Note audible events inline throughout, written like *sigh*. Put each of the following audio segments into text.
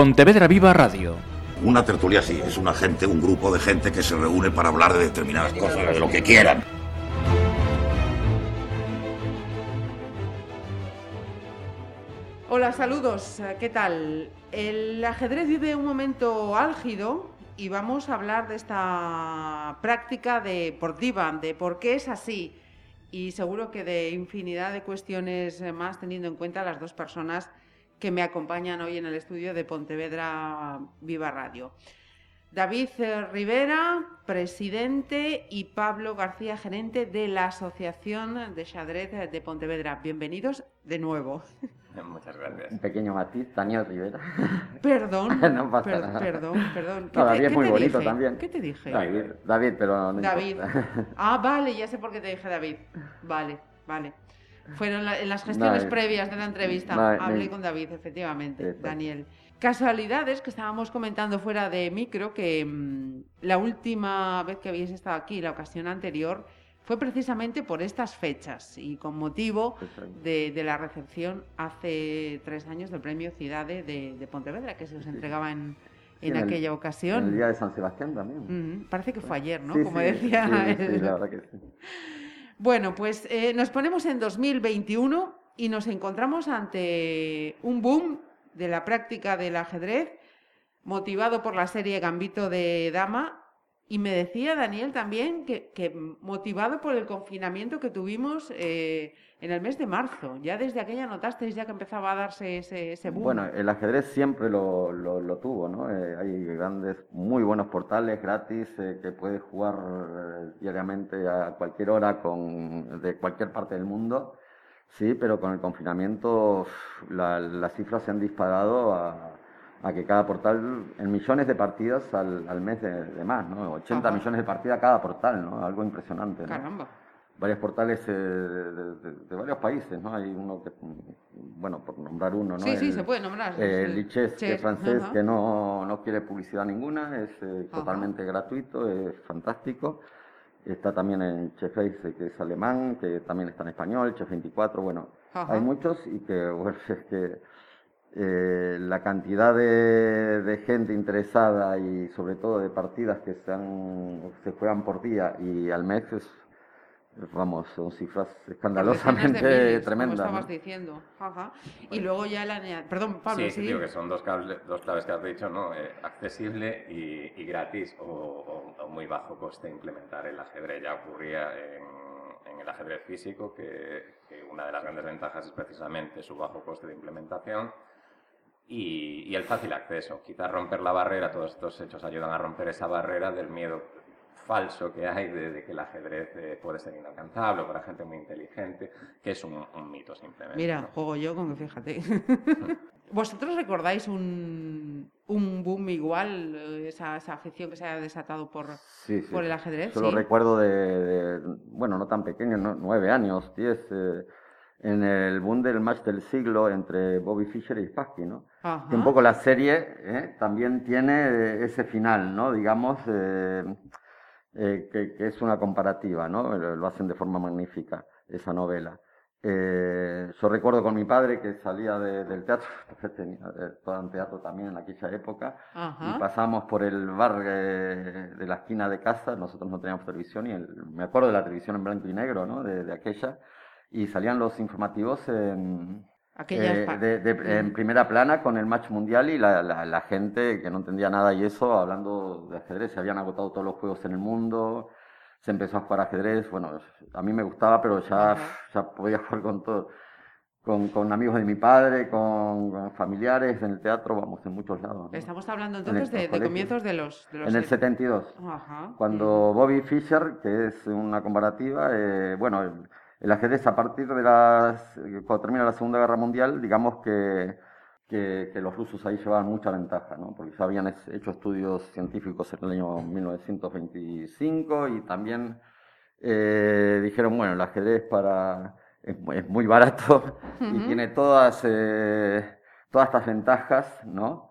Pontevedra Viva Radio. Una tertulia sí, es una gente, un grupo de gente que se reúne para hablar de determinadas cosas, de lo que quieran. Hola, saludos. ¿Qué tal? El ajedrez vive un momento álgido y vamos a hablar de esta práctica deportiva, de por qué es así y seguro que de infinidad de cuestiones más teniendo en cuenta las dos personas que me acompañan hoy en el estudio de Pontevedra Viva Radio. David Rivera, presidente, y Pablo García, gerente de la Asociación de Xadrez de Pontevedra. Bienvenidos de nuevo. *laughs* Muchas gracias. Un pequeño matiz, Daniel Rivera. *laughs* Perdón. *laughs* no pasa per- nada. Perdón, perdón. No, David te- es muy te bonito dije? también. ¿Qué te dije? David, David, pero no David. importa. Ah, vale, ya sé por qué te dije David. Vale, vale. Fueron la- en las gestiones previas de la entrevista. Hablé con David, efectivamente. Daniel. Casualidades que estábamos comentando fuera de micro, que mm, la última vez que habéis estado aquí, la ocasión anterior, fue precisamente por estas fechas y con motivo de, de la recepción hace tres años del premio Cidade de, de Pontevedra, que se os entregaba en, Sí, en en el- aquella En ocasión. el día de San Sebastián también. Parece que fue ayer, ¿no? Sí, Como sí, decía sí, sí, el- la verdad que sí. Bueno, pues eh, nos ponemos en 2021 y nos encontramos ante un boom de la práctica del ajedrez, motivado por la serie Gambito de Dama. Y me decía Daniel también que, motivado por el confinamiento que tuvimos eh, en el mes de marzo. Ya desde aquella notasteis ya que empezaba a darse ese, ese boom. Bueno, el ajedrez siempre lo, lo- tuvo, ¿no? Eh, hay grandes, muy buenos portales gratis eh, que puedes jugar eh, diariamente a cualquier hora con, de cualquier parte del mundo, sí, pero con el confinamiento las cifras se han disparado a, a que cada portal, en millones de partidas al, al mes de, de más, ¿no? 80 Ajá. millones de partidas cada portal, ¿no? Algo impresionante, ¿no? Caramba. varios portales eh, de, de- de varios países, ¿no? Hay uno que, bueno, por nombrar uno, ¿no? Sí, sí, El- se puede nombrar. eh, El Lichess, que es francés, ajá. que no, no quiere publicidad ninguna, es eh, totalmente gratuito, es fantástico. Está también en Chefface, que es alemán, que también está en español, Chef24, bueno, Ajá. hay muchos y que, *laughs* bueno, es que eh, la cantidad de, de gente interesada y sobre todo de partidas que se, han- se juegan por día y al mes es, vamos, son cifras escandalosamente miles, Como tremendas. ¿no? estabas diciendo. Ajá. Y luego ya la... Perdón, Pablo, sí, sí. digo que son dos, cable- dos claves que has dicho, ¿no? Eh, accesible y, y gratis o, o- o muy bajo coste implementar el ajedrez. Ya ocurría en, en el ajedrez físico que, que una de las grandes ventajas es precisamente su bajo coste de implementación y, y el fácil acceso. Quizás romper la barrera, todos estos hechos ayudan a romper esa barrera del miedo falso que hay de, de que el ajedrez eh, puede ser inalcanzable para gente muy inteligente, que es un, un mito simplemente. Mira, ¿no? juego yo con que fíjate. *laughs* ¿Vosotros recordáis un, un boom igual, eh, esa, esa afición que se ha desatado por, Sí, sí. por el ajedrez? Yo lo recuerdo de, de- bueno, no tan pequeño, ¿no? nueve años, diez, eh, en el boom del match del siglo entre Bobby Fischer y Spassky, ¿no? Que un poco la serie eh, también tiene eh, ese final, ¿no? Digamos, eh, eh, que, que es una comparativa, ¿no? Lo hacen de forma magnífica, esa novela. Eh, yo recuerdo con mi padre que salía de- del teatro, *laughs* tenía eh, todo teatro también en aquella época, Ajá. y pasamos por el bar de la esquina de casa, nosotros no teníamos televisión, y el- me acuerdo de la televisión en blanco y negro, ¿no? De, de aquella, y salían los informativos en, eh, de- de- en primera plana con el match mundial y la, la- la gente que no entendía nada y eso, hablando de ajedrez, se habían agotado todos los juegos en el mundo, se empezó a jugar ajedrez, bueno, a mí me gustaba, pero ya, Ajá. ya podía *laughs* jugar con todo. Con, con amigos de mi padre, con, con familiares, en el teatro, vamos, en muchos lados. ¿no? Estamos hablando En entonces el- de, de comienzos de los... de los En el set- 72. Ajá. Cuando Bobby Fischer, que es una comparativa, eh, bueno, el, ajedrez a partir de las, cuando termina la Segunda Guerra Mundial, digamos que, que, que los rusos ahí llevaban mucha ventaja, ¿no? Porque ya habían hecho estudios científicos en el año 1925 y también eh, dijeron, bueno, el ajedrez para, es, mu- es muy barato *laughs* y tiene todas, eh, todas estas ventajas, ¿no?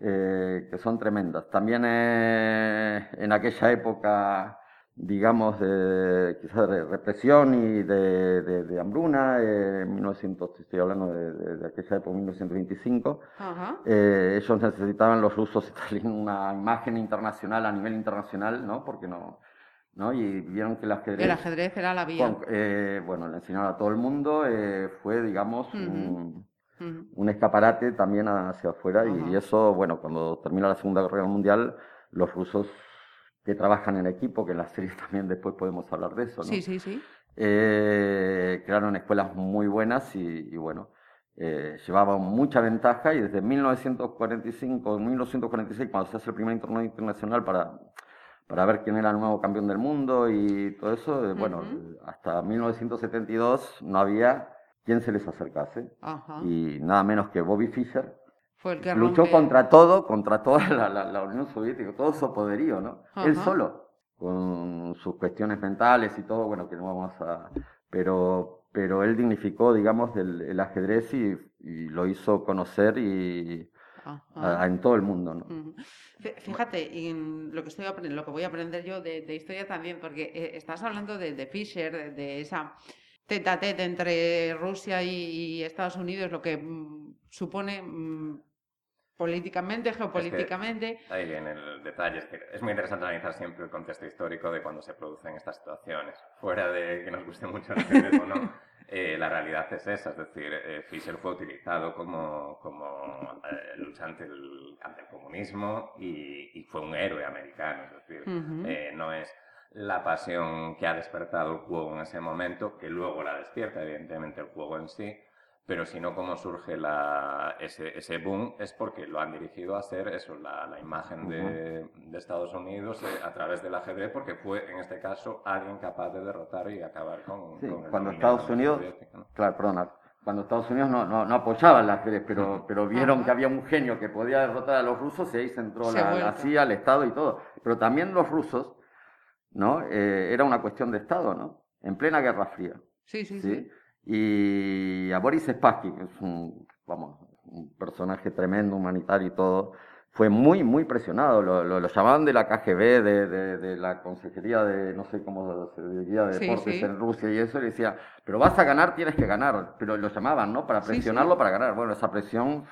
Eh, que son tremendas. También eh, en aquella época digamos, de, quizás de represión y de, de, hambruna, eh, en 1900, estoy hablando de, aquella época, 1925, eh, ellos necesitaban los rusos *laughs* una imagen internacional a nivel internacional, ¿no? Porque no, ¿no? Y vieron que el ajedrez... El ajedrez era la vía. Eh, bueno, le enseñaron a todo el mundo, fue, digamos, un, un, escaparate también hacia afuera y eso, bueno, cuando termina la Segunda Guerra Mundial, los rusos que trabajan en equipo, que en la serie *laughs* también después podemos hablar de eso, ¿no? Sí, sí, sí. Eh, crearon escuelas muy buenas y, bueno, eh, llevaban mucha ventaja y desde 1945, 1946, cuando se hace el primer torneo internacional para, para ver quién era el nuevo campeón del mundo y todo eso, eh, bueno, hasta 1972 no había quien se les acercase. Y nada menos que Bobby Fischer, luchó contra todo, contra toda la, Unión Soviética, todo su poderío, ¿no? Él solo, con sus cuestiones mentales y todo, bueno, que no vamos a... Pero, pero él dignificó, digamos, el, ajedrez y, lo hizo conocer y... en todo el mundo, ¿no? Fíjate, en lo que estoy aprendiendo, lo que voy a aprender yo de, historia también, porque eh, estás hablando de, de Fischer, de, esa tete a tete entre Rusia y, Estados Unidos, lo que mm, supone mm, políticamente, geopolíticamente. ahí viene el detalle. Es, que es muy interesante analizar siempre el contexto histórico de cuando se producen estas situaciones. Fuera de que nos guste mucho el o no, *laughs* eh, la realidad es esa. Es decir, eh, Fischer fue utilizado como, como eh, luchante ante el comunismo y, fue un héroe americano. Es decir, no es la pasión que ha despertado el juego en ese momento, que luego la despierta, evidentemente, el juego en sí, pero si no, cómo surge la, ese, ese, boom es porque lo han dirigido a hacer eso, la, la imagen de, de, Estados Unidos eh, a través del ajedrez, porque fue en este caso alguien capaz de derrotar y acabar con, sí, cuando Estados Unidos, claro, perdona, cuando Estados Unidos no, no, no apoyaba el ajedrez, pero, pero vieron que había un genio que podía derrotar a los rusos y ahí se entró la, la, CIA, el Estado y todo. Pero también los rusos, ¿no? Eh, era una cuestión de Estado, ¿no? En plena Guerra Fría. sí, sí. ¿sí? Y a Boris Spassky, que es un, vamos, un personaje tremendo, humanitario y todo, fue muy, muy presionado. Lo, lo, llamaban de la KGB, de, de, la Consejería de, no sé cómo se diría, de deportes en Rusia y eso, y decía, pero vas a ganar, tienes que ganar. Pero lo llamaban, ¿no? Para presionarlo para ganar. Bueno, esa presión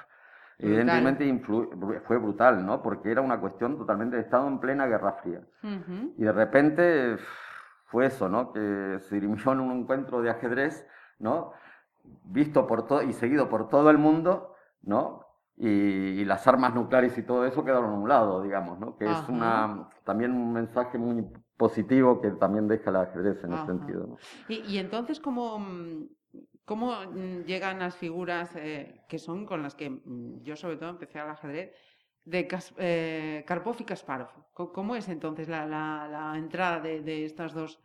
evidentemente fue brutal, ¿no? Porque era una cuestión totalmente de Estado en plena Guerra Fría. Y de repente fue eso, ¿no? Que se *laughs* dirimió en un encuentro de ajedrez ¿no? Visto por todo y seguido por todo el mundo, ¿no? Y, las armas nucleares y todo eso quedaron a un lado, digamos, ¿no? Que es una, también un mensaje muy positivo que también deja la ajedrez en ese sentido. Y, entonces, ¿cómo, ¿cómo llegan las figuras eh, que son con las que mm, yo sobre todo empecé al ajedrez? de eh, Karpov y Kasparov. ¿Cómo es entonces la, la, entrada de, de, estas dos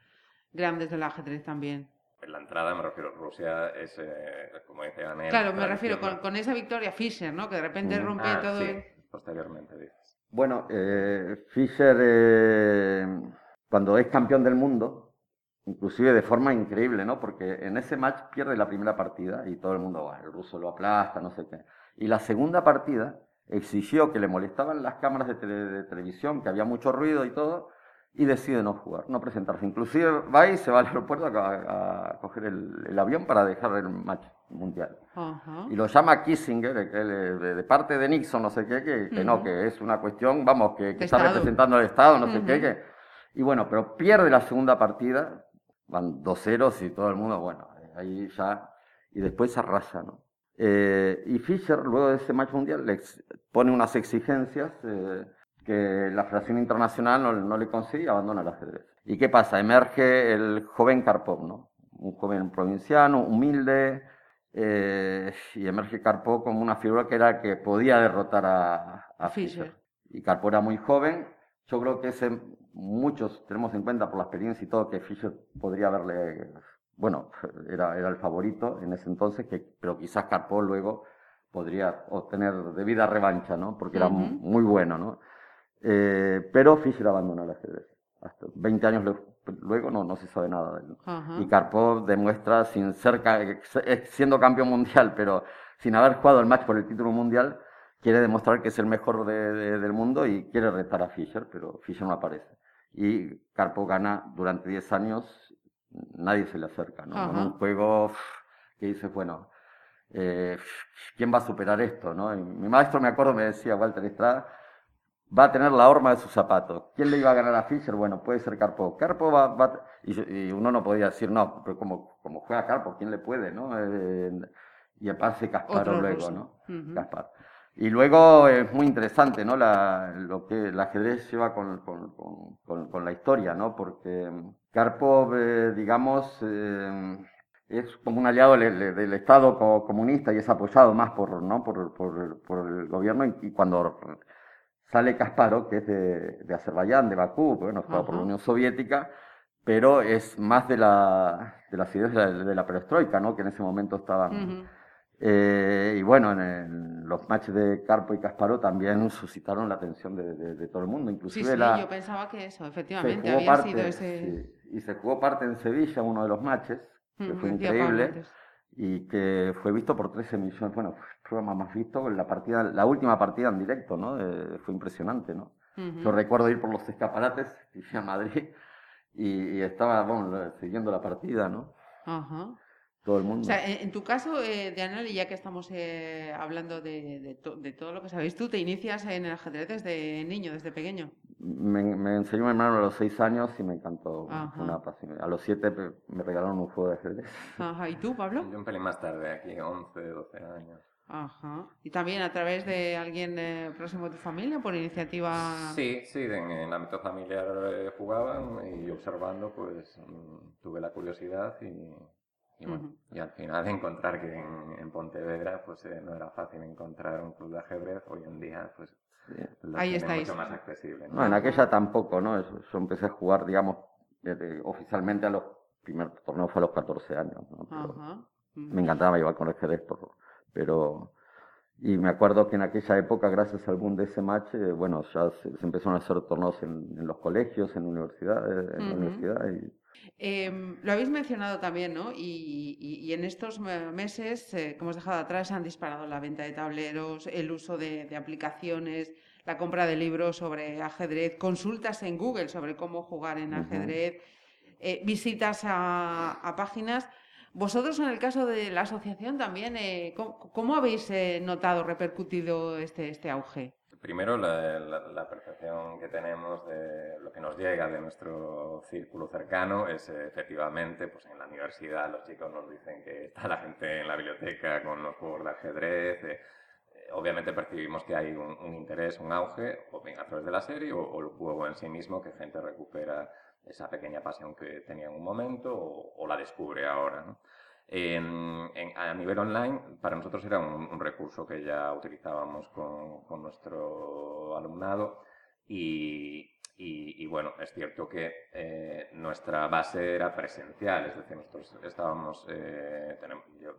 grandes del ajedrez también? En la entrada, me refiero, Rusia es, eh, como dice Anel... Claro, me refiero con, esa victoria Fischer, ¿no? Que de repente rompe ah, todo... Sí, posteriormente, dices. Bueno, eh, Fischer, eh, cuando es campeón del mundo, inclusive de forma increíble, ¿no? Porque en ese match pierde la primera partida y todo el mundo, el ruso lo aplasta, no sé qué. Y la segunda partida exigió que le molestaban las cámaras de, de televisión, que había mucho ruido y todo, y decide no jugar, no presentarse. Inclusive va y se va al aeropuerto a, coger el, avión para dejar el match mundial. Y lo llama Kissinger, de, parte de Nixon, no sé qué, que, no, que es una cuestión, vamos, que, está representando al Estado, no sé qué, que... Y bueno, pero pierde la segunda partida, van dos ceros y todo el mundo, bueno, ahí ya... Y después arrasa, ¿no? Eh, y Fischer, luego de ese match mundial, le pone unas exigencias... Eh, que la Federación Internacional no, no le consigue y abandona el ajedrez. ¿Y qué pasa? Emerge el joven Karpov, ¿no? Un joven provinciano, humilde, eh, y emerge Karpov como una figura que era que podía derrotar a, a Fischer. Y Karpov era muy joven. Yo creo que ese, muchos tenemos en cuenta por la experiencia y todo que Fischer podría haberle, bueno, era, era el favorito en ese entonces, que, pero quizás Karpov luego podría obtener debida revancha, ¿no? Porque era muy bueno, ¿no? Eh, pero Fischer abandonó el ajedrez. Hasta 20 años luego no, no se sabe nada de él. Y Karpov demuestra, sin ser, siendo campeón mundial, pero sin haber jugado el match por el título mundial, quiere demostrar que es el mejor del mundo y quiere retar a Fischer, pero Fischer no aparece. y Carpo gana durante 10 años, nadie se le acerca, ¿no? un juego que dice, bueno, eh, ¿quién va a superar esto? ¿no? mi maestro, me acuerdo, me decía, Walter Estrada, va a tener la horma de sus zapatos. ¿Quién le iba a ganar a Fischer? Bueno, puede ser Carpo. Carpo va, y, uno no podía decir, no, pero como, como juega Carpo, ¿quién le puede? ¿no? Eh, y aparte Casparo luego, ¿no? Caspar. Y luego es muy interesante, ¿no? La, lo que el ajedrez lleva con, con, con, con la historia, ¿no? Porque Karpov, eh, digamos, eh, es como un aliado del, Estado comunista y es apoyado más por, ¿no? por, por, por el gobierno. Y, cuando sale Kasparov, que es de, de Azerbaiyán, de Bakú, bueno, estaba por la Unión Soviética, pero es más de, la, de las ideas de la, perestroika, ¿no? Que en ese momento estaban... Eh, y bueno, en, los matches de Carpo y Casparo también suscitaron la atención de, todo el mundo, inclusive sí, sí, yo pensaba que eso, efectivamente, había sido ese... y se jugó parte en Sevilla, uno de los matches, que fue increíble, y que fue visto por 13 millones, bueno, fue el programa más visto, la, partida, la última partida en directo, ¿no? fue impresionante, ¿no? Yo recuerdo ir por los escaparates, y *laughs* fui a Madrid, y, y estaba, bueno, siguiendo la partida, ¿no? Ajá todo el mundo. O sea, en, tu caso, eh, Diana, ya que estamos eh, hablando de, todo lo que sabéis tú, ¿te inicias en el ajedrez desde niño, desde pequeño? Me, enseñó mi hermano a los seis años y me encantó. Una pasión. A los siete me regalaron un juego de ajedrez. Ajá. ¿Y tú, Pablo? Yo un pelín más tarde, aquí 11, 12 años. Ajá. ¿Y también a través de alguien eh, próximo de tu familia, por iniciativa? Sí, sí, en el ámbito familiar eh, jugaban y observando, pues mm, tuve la curiosidad y y, al final *laughs* encontrar que en, Pontevedra pues eh, no era fácil encontrar un club de ajedrez, hoy en día pues lo Ahí mucho más accesible. ¿no? en aquella tampoco, ¿no? Yo, empecé a jugar, digamos, oficialmente a los primeros torneos fue a los 14 años, ¿no? Me encantaba llevar con el ajedrez, pero... Y me acuerdo que en aquella época, gracias al boom de ese match, eh, bueno, ya se, empezaron a hacer torneos en, los colegios, en universidades, en la universidad y Em, lo habéis mencionado también, ¿no? Y, en estos meses eh, que hemos dejado atrás han disparado la venta de tableros, el uso de, aplicaciones, la compra de libros sobre ajedrez, consultas en Google sobre cómo jugar en ajedrez, eh, visitas a, páginas. Vosotros, en el caso de la asociación, también, eh, ¿cómo, habéis notado, repercutido este, este auge? Primero, la, percepción que tenemos de lo que nos llega de nuestro círculo cercano es efectivamente, pues en la universidad los chicos nos dicen que está la gente en la biblioteca con los juegos de ajedrez. Eh, eh, obviamente percibimos que hay un, interés, un auge, o bien a través de la serie o, el juego en sí mismo, que gente recupera esa pequeña pasión que tenía en un momento o, la descubre ahora. ¿no? A nivel online, para nosotros era un, recurso que ya utilizábamos con, nuestro alumnado y, bueno, es cierto que eh, nuestra base era presencial, es decir, nosotros estábamos, eh,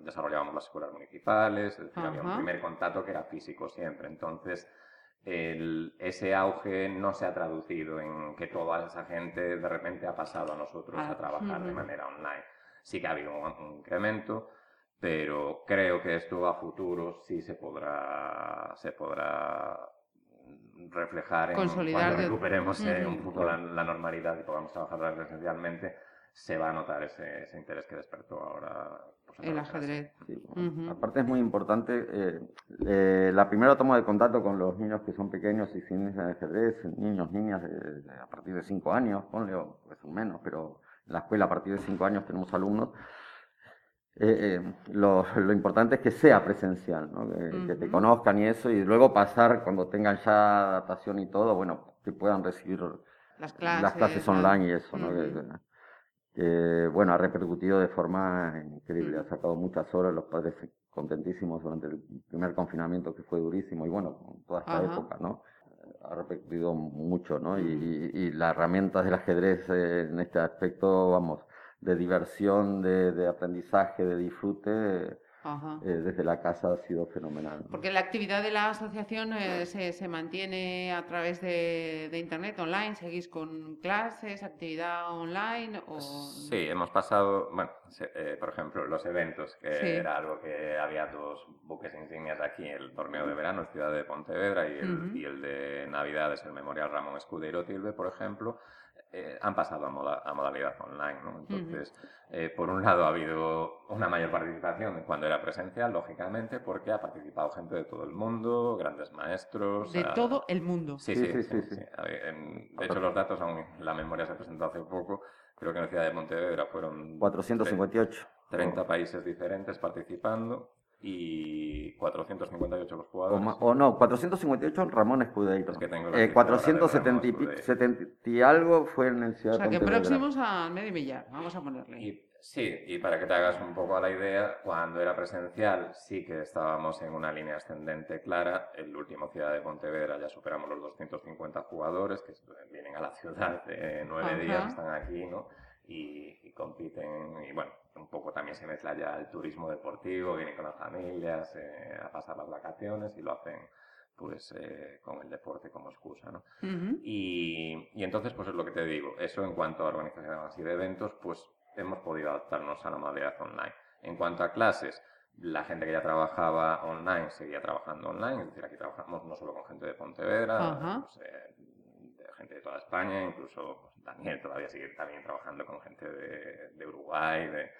desarrollábamos las escuelas municipales, es decir, había un primer contacto que era físico siempre, entonces ese auge no se ha traducido en que toda esa gente de repente ha pasado a nosotros a ah, trabajar de manera online sí que ha habido un, incremento, pero creo que esto a futuro sí se podrá, se podrá reflejar en cuando recuperemos eh, un poco la, normalidad y podamos trabajar presencialmente, se va a notar ese, interés que despertó ahora. Pues, el ajedrez. Aparte es muy importante eh, eh, la primera toma de contacto con los niños que son pequeños y sin ajedrez, niños, niñas a partir de 5 años, ponle o es un menos, pero en la escuela a partir de cinco años tenemos alumnos, eh, eh, lo, importante es que sea presencial, que, te conozcan y eso, y luego pasar cuando tengan ya adaptación y todo, bueno, que puedan recibir las clases, online y eso, que, bueno, ha repercutido de forma increíble, ha sacado muchas horas, los padres contentísimos durante el primer confinamiento que fue durísimo, y bueno, toda esta época, ¿no? Ha repercutido mucho, ¿no? Y, y, las herramientas del ajedrez eh, en este aspecto, vamos, de diversión, de, de aprendizaje, de disfrute, eh, desde la casa ha sido fenomenal. Porque la actividad de la asociación eh, se, se, mantiene a través de, de, Internet, online, ¿seguís con clases, actividad online? O... Sí, hemos pasado, bueno, eh, por ejemplo, los eventos, que era algo que había dos buques insignias aquí, el torneo de verano, Ciudad de Pontevedra, y el, y el de Navidades, el Memorial Ramón Escudero Tilbe, por ejemplo eh, han pasado a, modalidad online. ¿no? Entonces, eh, por un lado ha habido una mayor participación cuando era presencial, lógicamente, porque ha participado gente de todo el mundo, grandes maestros. De todo el mundo. Sí, sí, sí. sí, de hecho, los datos, aún la memoria se presentó hace poco, creo que en la ciudad de Montevideo fueron... 458. 30 países diferentes participando y 458 los jugadores. O, no, 458 Ramón Escudeiro. Es que tengo eh, 470 y, algo fue en el Ciudad O sea, que próximos al medio millar, vamos a ponerle. Y, sí, y para que te hagas un poco a la idea, cuando era presencial sí que estábamos en una línea ascendente clara. El último Ciudad de Pontevedra ya superamos los 250 jugadores que vienen a la ciudad de nueve días, están aquí, ¿no? Y, compiten y bueno, un poco también se mezcla ya el turismo deportivo, vienen con las familias eh, a pasar las vacaciones y lo hacen pues eh, con el deporte como excusa, ¿no? y, y, entonces pues es lo que te digo, eso en cuanto a organización así de eventos, pues hemos podido adaptarnos a la modalidad online. En cuanto a clases, la gente que ya trabajaba online seguía trabajando online, es decir, aquí trabajamos no solo con gente de Pontevedra, pues, eh, de gente de toda España, incluso pues, Daniel todavía sigue también trabajando con gente de, Uruguay. De,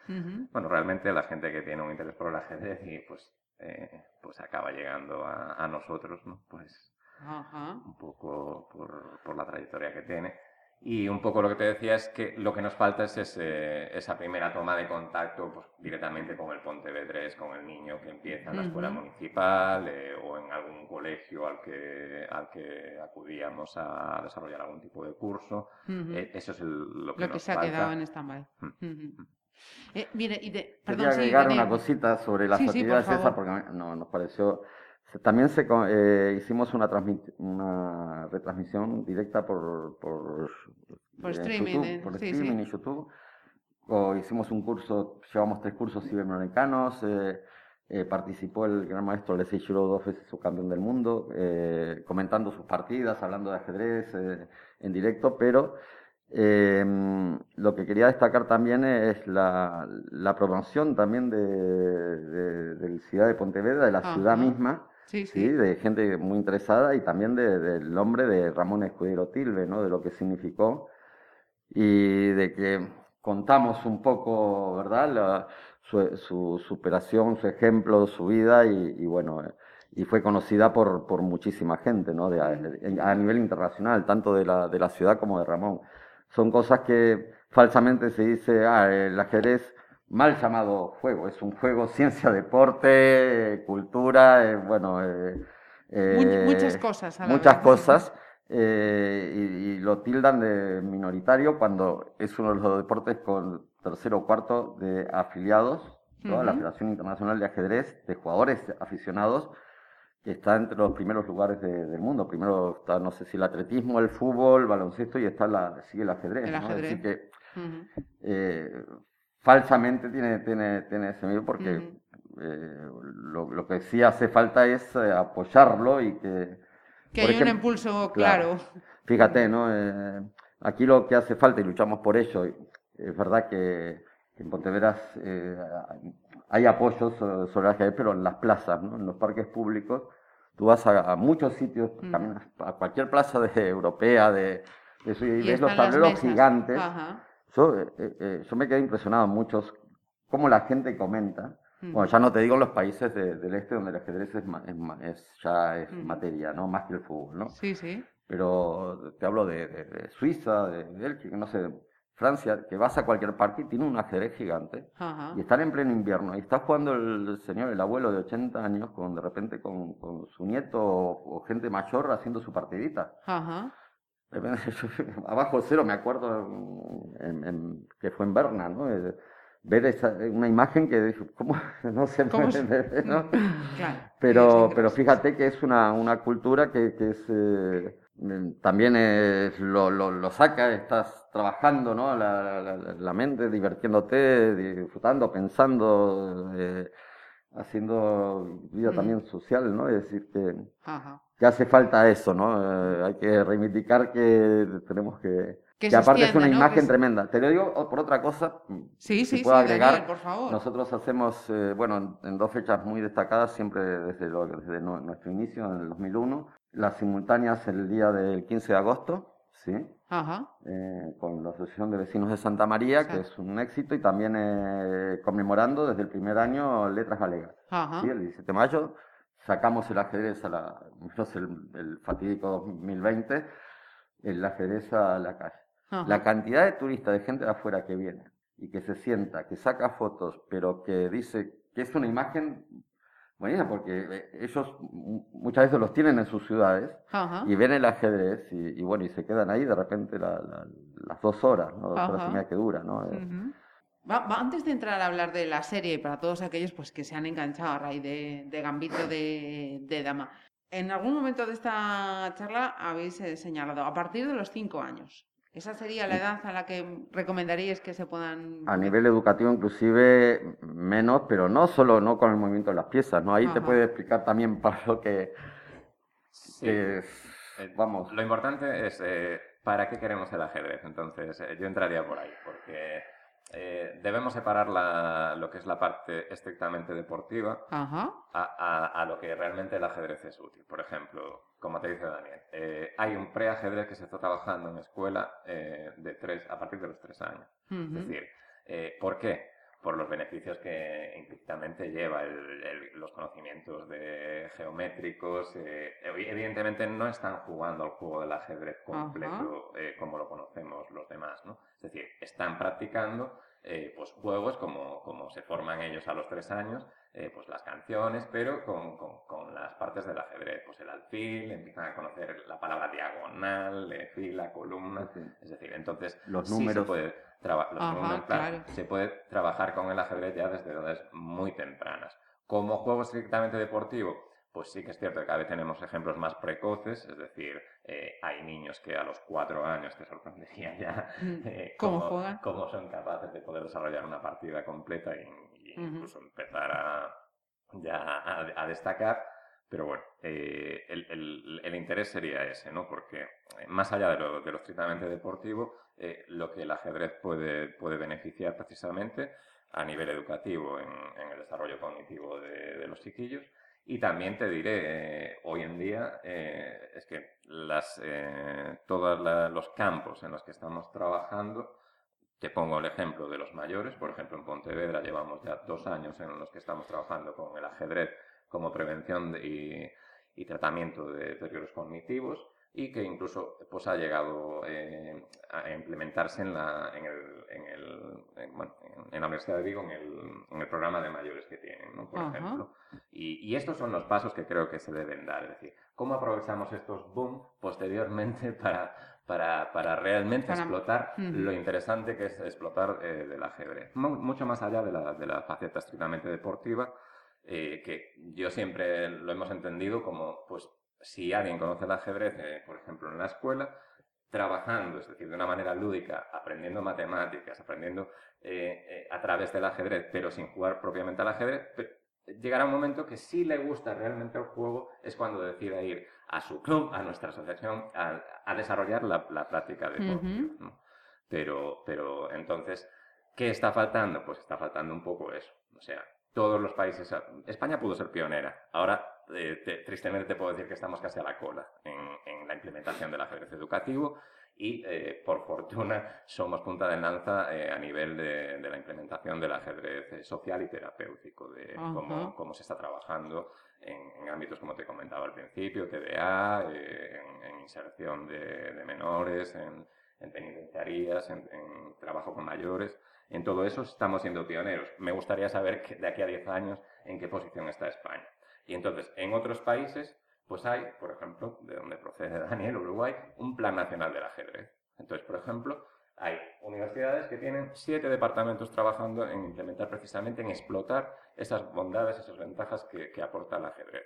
Bueno, realmente la gente que tiene un interés por el ajedrez y pues, eh, pues acaba llegando a, nosotros, ¿no? Pues un poco por, por la trayectoria que tiene. Y un poco lo que te decía es que lo que nos falta es esa primera toma de contacto pues, directamente con el Pontevedrés, con el niño que empieza en la escuela municipal eh, o en algún colegio al que, al que acudíamos a desarrollar algún tipo de curso. Eh, eso es lo que, lo que se ha quedado en stand-by. Eh, mire, y de, perdón, Quería agregar una cosita sobre las actividades esas porque no, nos pareció también se, eh, hicimos una, una retransmisión directa por, por, por eh, streaming, YouTube, por streaming y YouTube. O hicimos un curso, llevamos tres cursos iberoamericanos. Eh, eh, participó el gran maestro Leslie Shiro, dos veces su campeón del mundo, comentando sus partidas, hablando de ajedrez en directo, pero lo que quería destacar también es la, la promoción también de, de, la ciudad de Pontevedra, de la ciudad misma, Sí, sí. de gente muy interesada y también del nombre de Ramón Escudero Tilbe, ¿no? De lo que significó y de que contamos un poco, ¿verdad? su, superación, su ejemplo, su vida y, bueno, eh, y fue conocida por, por muchísima gente, ¿no? De, a, nivel internacional, tanto de la, de la ciudad como de Ramón. Son cosas que falsamente se dice, ah, el ajedrez mal llamado juego. Es un juego *laughs* ciencia, deporte, cultura, eh, bueno... Eh, eh, muchas cosas. muchas cosas. y, lo tildan de minoritario cuando es uno de los deportes con tercero o cuarto de afiliados, la Federación Internacional de Ajedrez, de jugadores aficionados, que está entre los primeros lugares del mundo. Primero está, no sé si el atletismo, el fútbol, el baloncesto y está la, sigue el ajedrez. El ajedrez. que, falsamente tiene, tiene, tiene ese miedo porque eh, lo, lo, que sí hace falta es eh, apoyarlo y que... Que hay un impulso claro. Fíjate, ¿no? Eh, aquí lo que hace falta, y luchamos por ello, es verdad que, en Ponteveras hay apoyos sobre la pero en las plazas, ¿no? en los parques públicos, tú vas a, muchos sitios, caminas a cualquier plaza de, europea, de, y, ves los tableros gigantes. Yo, eh, eh, eh, yo me quedé impresionado muchos, cómo la gente comenta. Mm. Bueno, ya no te digo los países del este donde el ajedrez es, es, ya es mm. materia, ¿no? Más que el fútbol, ¿no? Sí, sí. Pero te hablo de, Suiza, de Bélgica, no sé, Francia, que vas a cualquier parque y tiene un ajedrez gigante y están en pleno invierno y está jugando el señor, el abuelo de 80 años, con de repente con, su nieto o, gente mayor haciendo su partidita. Ajá. *laughs* abajo cero, me acuerdo que fue en Berna, ¿no? ver esa, una imagen que ¿cómo no ¿no? pero, pero fíjate que es una, una cultura que, que es, eh, también es, lo, lo, lo, saca, estás trabajando, ¿no? La, la, la mente, divirtiéndote, disfrutando, pensando, eh, haciendo vida también social, ¿no? Es decir, que, que hace falta eso, ¿no? Eh, hay que reivindicar que tenemos que... Que, aparte es una imagen tremenda. Te lo digo por otra cosa. Sí, si sí, puedo agregar. por favor. Nosotros hacemos, eh, bueno, en, dos fechas muy destacadas, siempre desde, desde nuestro inicio, en el 2001, las simultáneas el día del 15 de agosto, ¿sí? Eh, con la Asociación de Vecinos de Santa María, que es un éxito, y también eh, conmemorando desde el primer año Letras Galegas. ¿sí? El 17 de mayo sacamos el ajedrez a la, el, el fatídico 2020, el ajedrez a la calle. La cantidad de turistas, de gente de afuera que viene y que se sienta, que saca fotos, pero que dice que es una imagen buenísima, porque eh, ellos muchas veces los tienen en sus ciudades y ven el ajedrez y, bueno, y se quedan ahí de repente las dos horas, ¿no? dos horas y media que dura, ¿no? Antes de entrar a hablar de la serie, para todos aquellos pues, que se han enganchado a raíz de, Gambito de, Dama, en algún momento de esta charla habéis eh, señalado a partir de los cinco años. ¿Esa sería la edad a la que recomendaríais que se puedan...? A nivel educativo inclusive menos, pero no solo no con el movimiento de las piezas, ¿no? Ahí te puede explicar también *laughs* para lo que... Eh, vamos. Lo importante es eh, para qué queremos el ajedrez. Entonces, yo entraría por ahí, porque eh, debemos separar lo que es la parte estrictamente deportiva A, lo que realmente el ajedrez es útil. Por ejemplo, como te dice Daniel, eh, hay un preajedrez que se está trabajando en escuela eh, de tres, a partir de los tres años. Es decir, ¿por qué? Por los beneficios que implícitamente lleva los conocimientos de geométricos. evidentemente no están jugando al juego del ajedrez completo como lo conocemos los demás, ¿no? Es decir, están practicando eh, pues juegos como, como, se forman ellos a los tres años, eh, pues las canciones, pero con, con, las partes del ajedrez, pues el alfil, empiezan a conocer la palabra diagonal, eh, fila, columna, es decir, entonces los números. se, puede se puede trabajar con el ajedrez ya desde edades muy tempranas. Como juego estrictamente deportivo, pues sí que es cierto que cada vez tenemos ejemplos más precoces, es decir, eh, hay niños que a los cuatro años te sorprendería ya mm. eh, cómo, cómo, son capaces de poder desarrollar una partida completa e incluso empezar a, ya a, destacar. Pero bueno, eh, el, interés sería ese, ¿no? Porque más allá de lo, de lo estrictamente deportivo, lo que el ajedrez puede, puede beneficiar precisamente a nivel educativo en, el desarrollo cognitivo de los chiquillos y también te diré, eh, hoy en día, eh, es que las, eh, todos los campos en los que estamos trabajando, te pongo el ejemplo de los mayores, por ejemplo, en Pontevedra llevamos ya dos años en los que estamos trabajando con el ajedrez como prevención y, y, tratamiento de deterioros cognitivos y que incluso pues, ha llegado eh, a implementarse en la, en, el, en, el, en, la Universidad de Vigo en el, en el, programa de mayores que tienen, ¿no? por ejemplo. Y, y, estos son los pasos que creo que se deben dar. Es decir, ¿cómo aprovechamos estos boom posteriormente *laughs* para, para, para realmente explotar lo interesante que es explotar eh, del ajedrez? mucho más allá de la, de la faceta estrictamente deportiva, eh, que yo siempre lo hemos entendido como pues si alguien conoce el ajedrez, eh, por ejemplo, en la escuela, trabajando, es decir, de una manera lúdica, aprendiendo matemáticas, aprendiendo eh, eh, a través del ajedrez, pero sin jugar propiamente al ajedrez, llegará un momento que si le gusta realmente el juego es cuando decida ir a su club, a nuestra asociación, a, desarrollar la, práctica deportiva. Pero, pero entonces, ¿qué está faltando? Pues está faltando un poco eso. O sea, todos los países. España pudo ser pionera. Ahora, eh, tristemente, te puedo decir que estamos casi a la cola en, la implementación del ajedrez educativo y, eh, por fortuna, somos punta de lanza eh, a nivel de, la implementación del ajedrez social y terapéutico, de cómo, se está trabajando en, ámbitos, como te comentaba al principio, TDA, en, inserción de, menores, en, penitenciarías, en trabajo con mayores. En todo eso estamos siendo pioneros. Me gustaría saber que de aquí a 10 años en qué posición está España. Y entonces, en otros países, pues hay, por ejemplo, de donde procede Daniel, Uruguay, un plan nacional del ajedrez. Entonces, por ejemplo, hay universidades que tienen siete departamentos trabajando en implementar precisamente, en explotar esas bondades, esas ventajas que, aporta el ajedrez.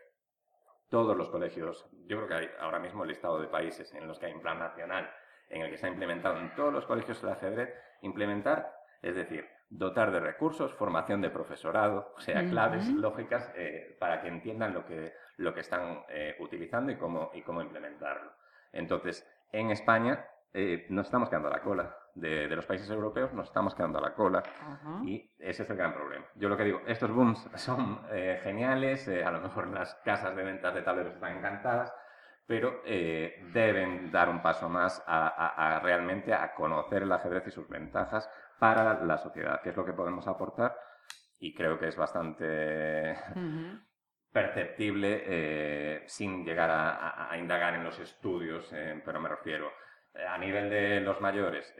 Todos los colegios, yo creo que hay ahora mismo el listado de países en los que hay un plan nacional en el que se ha implementado en todos los colegios el ajedrez, implementar es decir, dotar de recursos, formación de profesorado, o sea, claves lógicas eh, para que entiendan lo que, lo que están eh, utilizando y cómo, y cómo implementarlo. Entonces, en España eh, nos estamos quedando a la cola. De, los países europeos nos estamos quedando a la cola y ese es el gran problema. Yo lo que digo, estos booms son geniales, a lo mejor las casas de ventas de tableros están encantadas, pero eh, deben dar un paso más a, realmente a conocer el ajedrez y sus ventajas para la sociedad, que es lo que podemos aportar y creo que es bastante perceptible eh, sin llegar a, indagar en los estudios, eh, pero me refiero a nivel de los mayores,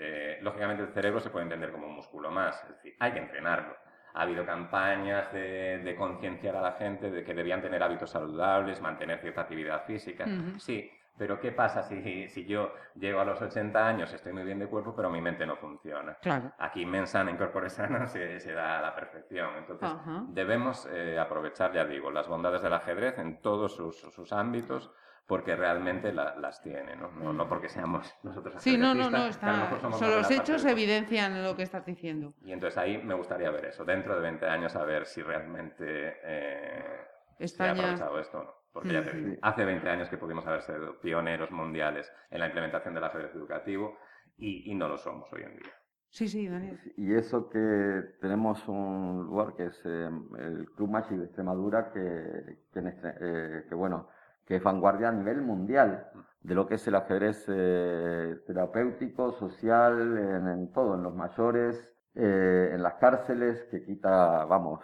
lógicamente el cerebro se puede entender como un músculo más, es decir, hay que entrenarlo. Ha habido campañas de, concienciar a la gente de que debían tener hábitos saludables, mantener cierta actividad física. Sí, pero ¿qué pasa si, si, yo llego a los 80 años, estoy muy bien de cuerpo, pero mi mente no funciona? Claro. Aquí Mensana Incorpore Sana se, se da a la perfección. Entonces, debemos eh, aprovechar, ya digo, las bondades del ajedrez en todos sus, sus ámbitos porque realmente las tiene, ¿no? ¿no? porque seamos nosotros Sí, no, no, no, está... son los hechos evidencian lo que estás diciendo. Y entonces ahí me gustaría ver eso, dentro de 20 años, a ver si realmente eh, se ha aprovechado esto o no. Porque ya te digo, hace 20 años que pudimos haber sido pioneros mundiales en la implementación del ajedrez educativo y, no lo somos hoy en día. Sí, sí, Daniel. Y eso que tenemos un lugar que es eh, el Club Magic de Extremadura, que, que, eh, que bueno, que es vanguardia a nivel mundial de lo que es el ajedrez eh, terapéutico, social, en, todo, en los mayores, eh, en las cárceles, que quita, vamos,